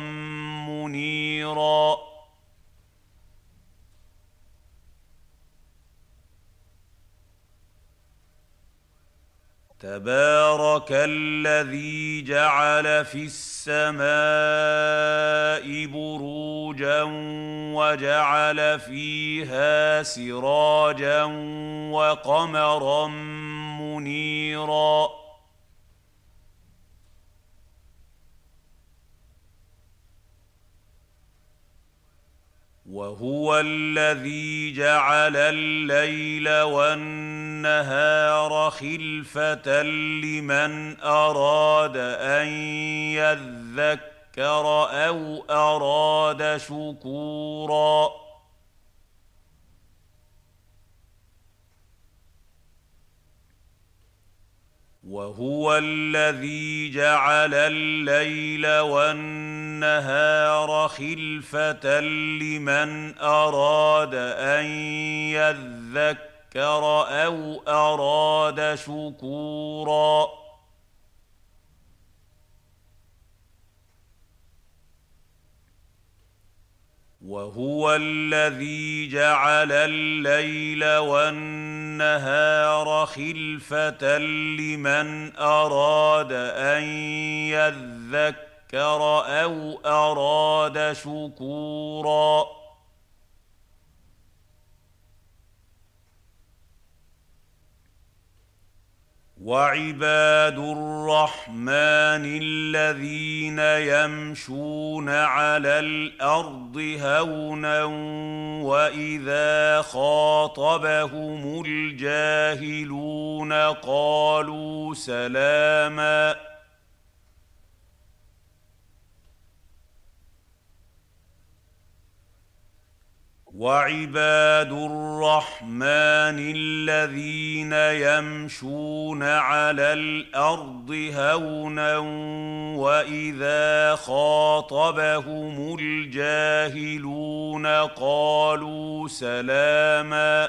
منيرا تبارك الذي جعل في السماء بروجا وجعل فيها سراجا وقمرا منيرا وهو الذي جعل الليل والنهار خلفة لمن أراد أن يذكر أو أراد شكورا وهو الذي جعل الليل والنهار خلفة لمن أراد أن يذكر أو أراد شكورا وهو الذي جعل الليل والنهار خلفة لمن أراد أن يذكر أو أراد شكورا وعباد الرحمن الذين يمشون على الأرض هونا وإذا خاطبهم الجاهلون قالوا سلاما وعباد الرحمن الذين يمشون على الأرض هونا وإذا خاطبهم الجاهلون قالوا سلاما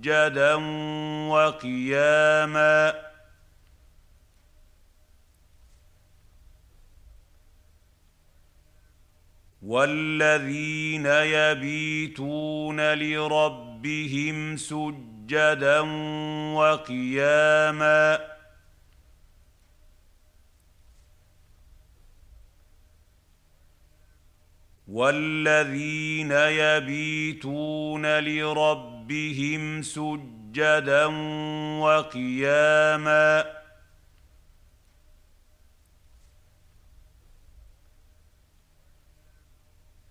سجدا وقياما. والذين يبيتون لربهم سجدا وقياما. والذين يبيتون لربهم سجدا وقياما.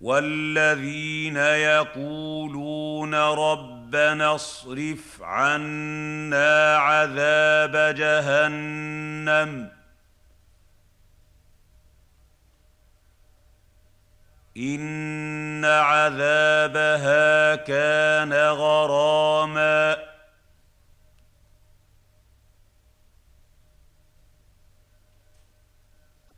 والذين يقولون ربنا اصرف عنا عذاب جهنم. ان عذابها كان غراما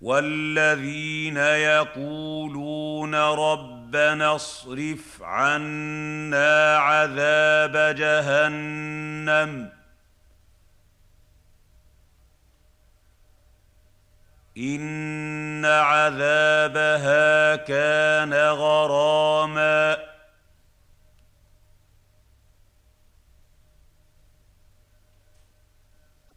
والذين يقولون ربنا اصرف عنا عذاب جهنم ان عذابها كان غراما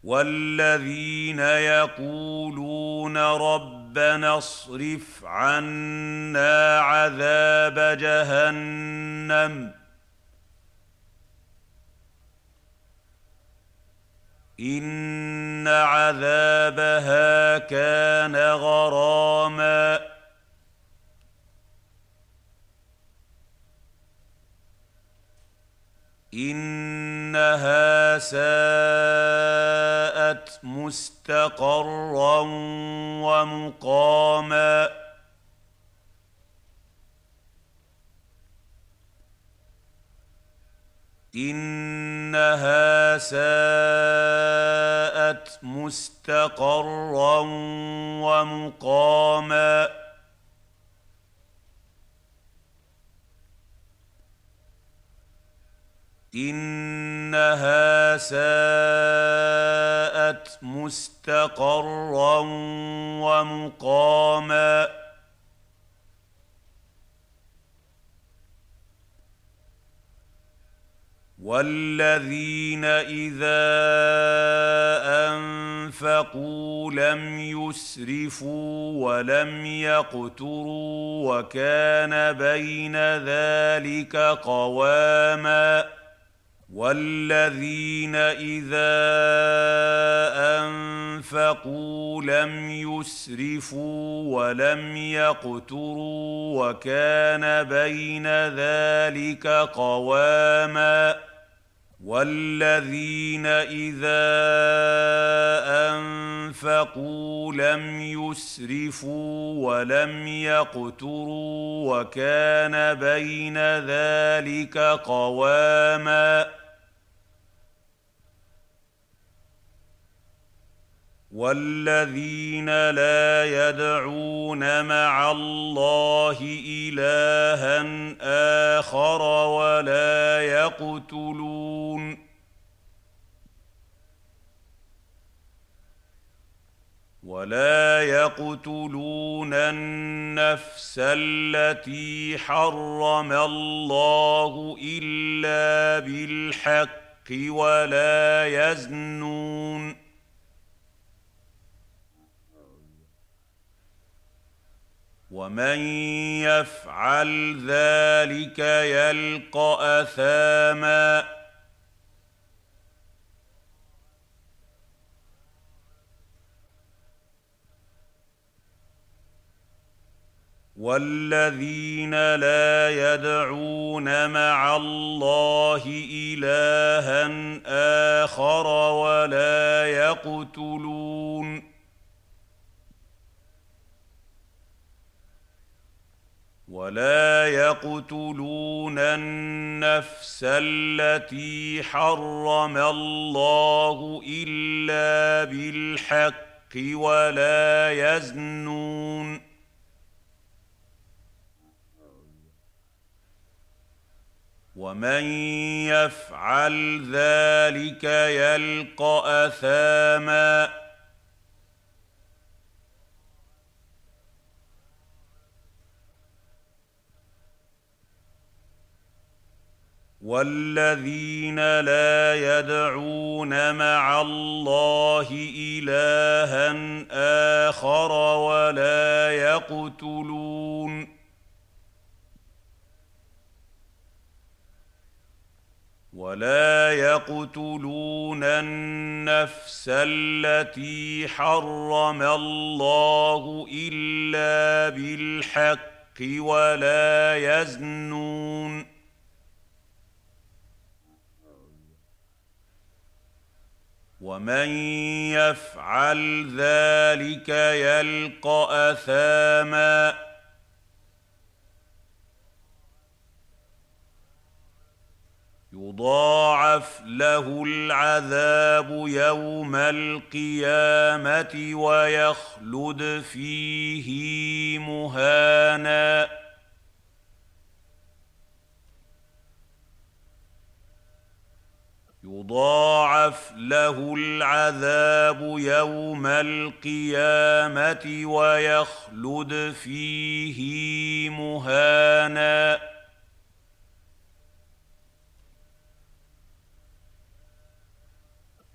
والذين يقولون ربنا اصرف عنا عذاب جهنم ان عذابها كان غراما. انها ساءت مستقرا ومقاما. إنها ساءت مستقرا ومقاما. إنها ساءت مستقرا ومقاما. والذين اذا انفقوا لم يسرفوا ولم يقتروا وكان بين ذلك قواما والذين اذا انفقوا لم يسرفوا ولم يقتروا وكان بين ذلك قواما والذين اذا انفقوا لم يسرفوا ولم يقتروا وكان بين ذلك قواما والذين لا يدعون مع الله إلها آخر ولا يقتلون. ولا يقتلون النفس التي حرم الله إلا بالحق ولا يزنون. ومن يفعل ذلك يلقى اثاما والذين لا يدعون مع الله الها اخر ولا يقتلون ولا يقتلون النفس التي حرم الله إلا بالحق ولا يزنون. ومن يفعل ذلك يلقى أثاما. والذين لا يدعون مع الله إلها آخر ولا يقتلون. ولا يقتلون النفس التي حرم الله إلا بالحق ولا يزنون. ومن يفعل ذلك يلقى اثاما يضاعف له العذاب يوم القيامه ويخلد فيه مهانا يضاعف له العذاب يوم القيامة ويخلد فيه مهانا.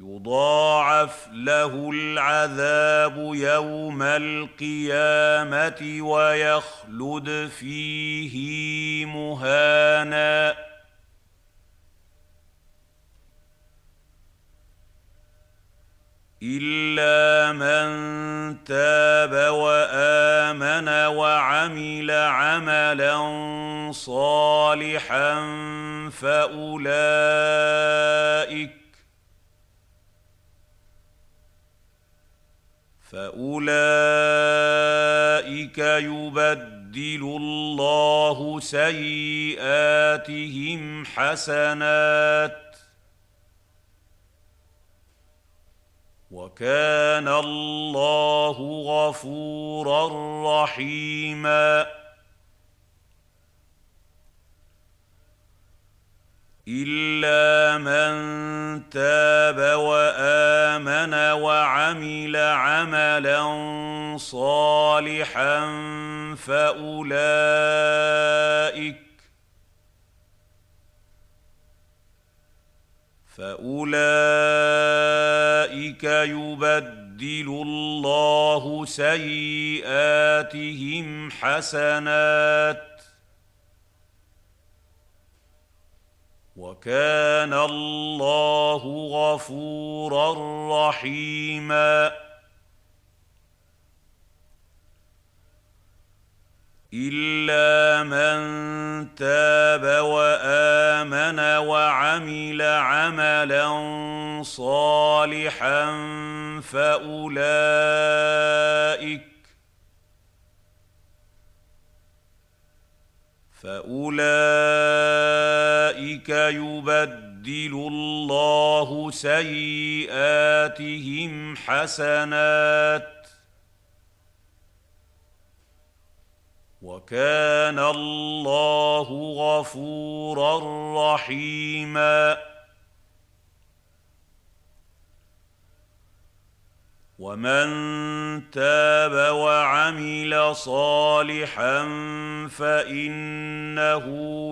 يضاعف له العذاب يوم القيامة ويخلد فيه مهانا. الا من تاب وامن وعمل عملا صالحا فاولئك فاولئك يبدل الله سيئاتهم حسنات وكان الله غفورا رحيما. الا من تاب وامن وعمل عملا صالحا فاولئك فأولئك يبدل الله سيئاتهم حسنات وكان الله غفورا رحيما الا من تاب وامن وعمل عملا صالحا فاولئك فاولئك يبدل الله سيئاتهم حسنات وكان الله غفورا رحيما. ومن تاب وعمل صالحا فإنه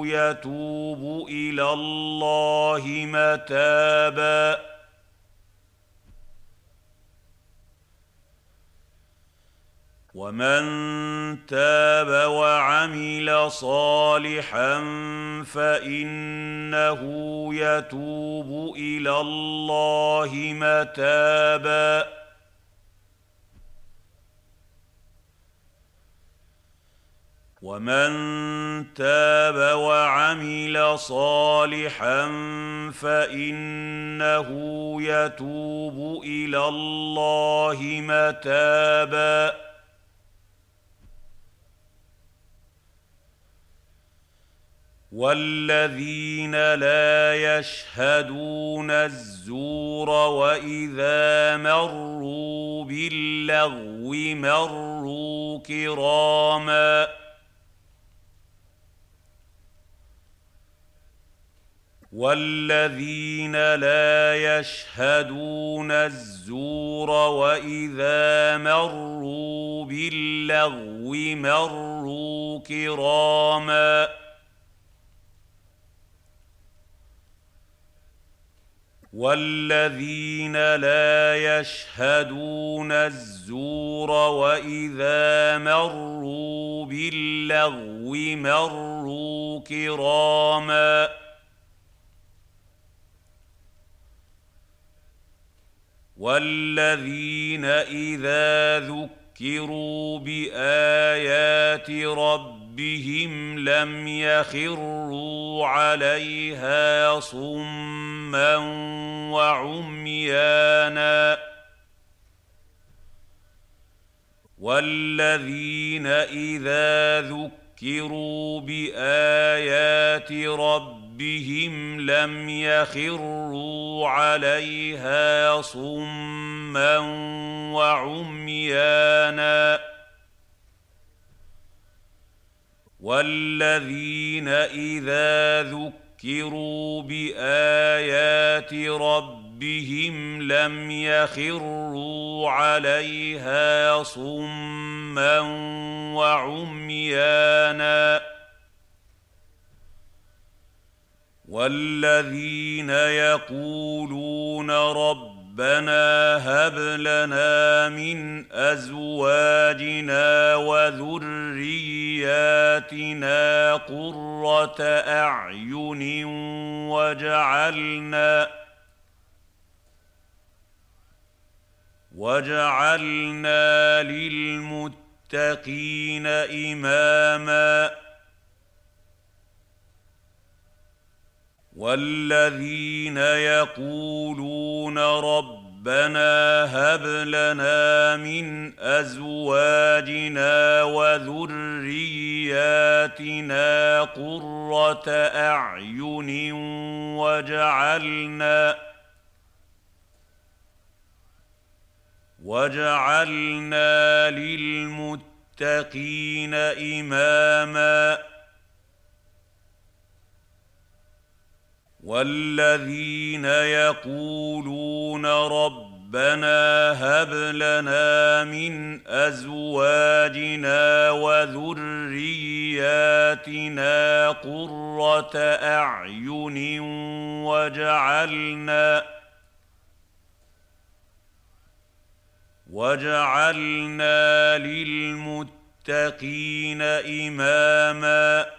يتوب إلى الله متابا. ومن تاب وعمل صالحا فإنه يتوب إلى الله متابا. ومن تاب وعمل صالحا فإنه يتوب إلى الله متابا. والذين لا يشهدون الزور واذا مروا باللغو مروا كراما والذين لا يشهدون الزور واذا مروا باللغو مروا كراما والذين لا يشهدون الزور واذا مروا باللغو مروا كراما والذين اذا ذكروا بايات ربهم لم يخروا عليها صما وعميانا والذين اذا ذكروا بايات ربهم ربهم لم يخروا عليها صما وعميانا والذين اذا ذكروا بايات ربهم لم يخروا عليها صما وعميانا والذين يقولون ربنا هب لنا من أزواجنا وذرياتنا قرة أعين وجعلنا وجعلنا للمتقين إماما والذين يقولون ربنا هب لنا من أزواجنا وذرياتنا قرة أعين وجعلنا وجعلنا للمتقين إماما والذين يقولون ربنا هب لنا من أزواجنا وذرياتنا قرة أعين وجعلنا وجعلنا للمتقين إماما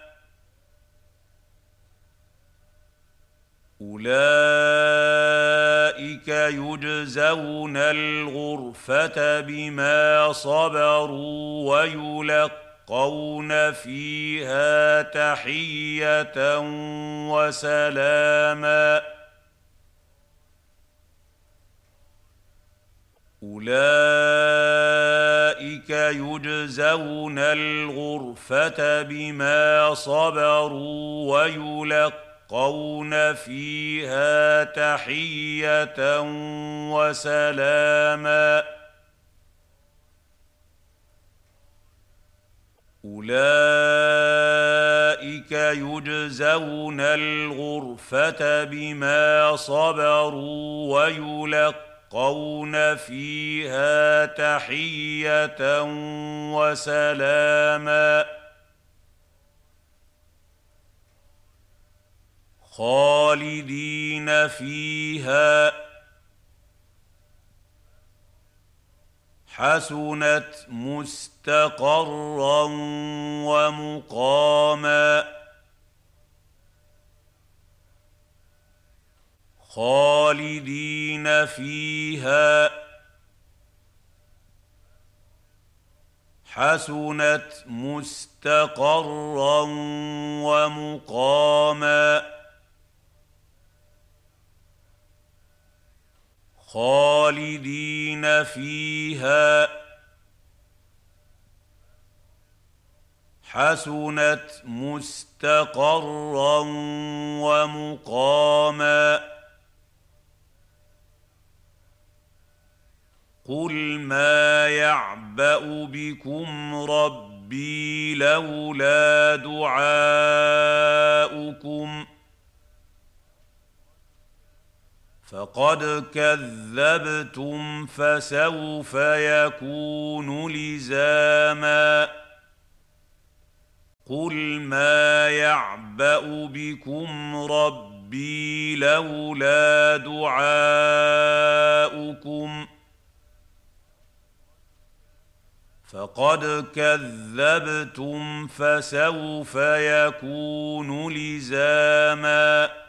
أولئك يجزون الغرفة بما صبروا ويلقون فيها تحية وسلاما. أولئك يجزون الغرفة بما صبروا ويلقون يلقون فيها تحية وسلاما. أولئك يجزون الغرفة بما صبروا ويلقون فيها تحية وسلاما. خالدين فيها حسنت مستقرا ومقاما خالدين فيها حسنت مستقرا ومقاما خالدين فيها. حسنت مستقرا ومقاما. قل ما يعبأ بكم ربي لولا دعاؤكم. فقد كذبتم فسوف يكون لزاما قل ما يعبا بكم ربي لولا دعاؤكم فقد كذبتم فسوف يكون لزاما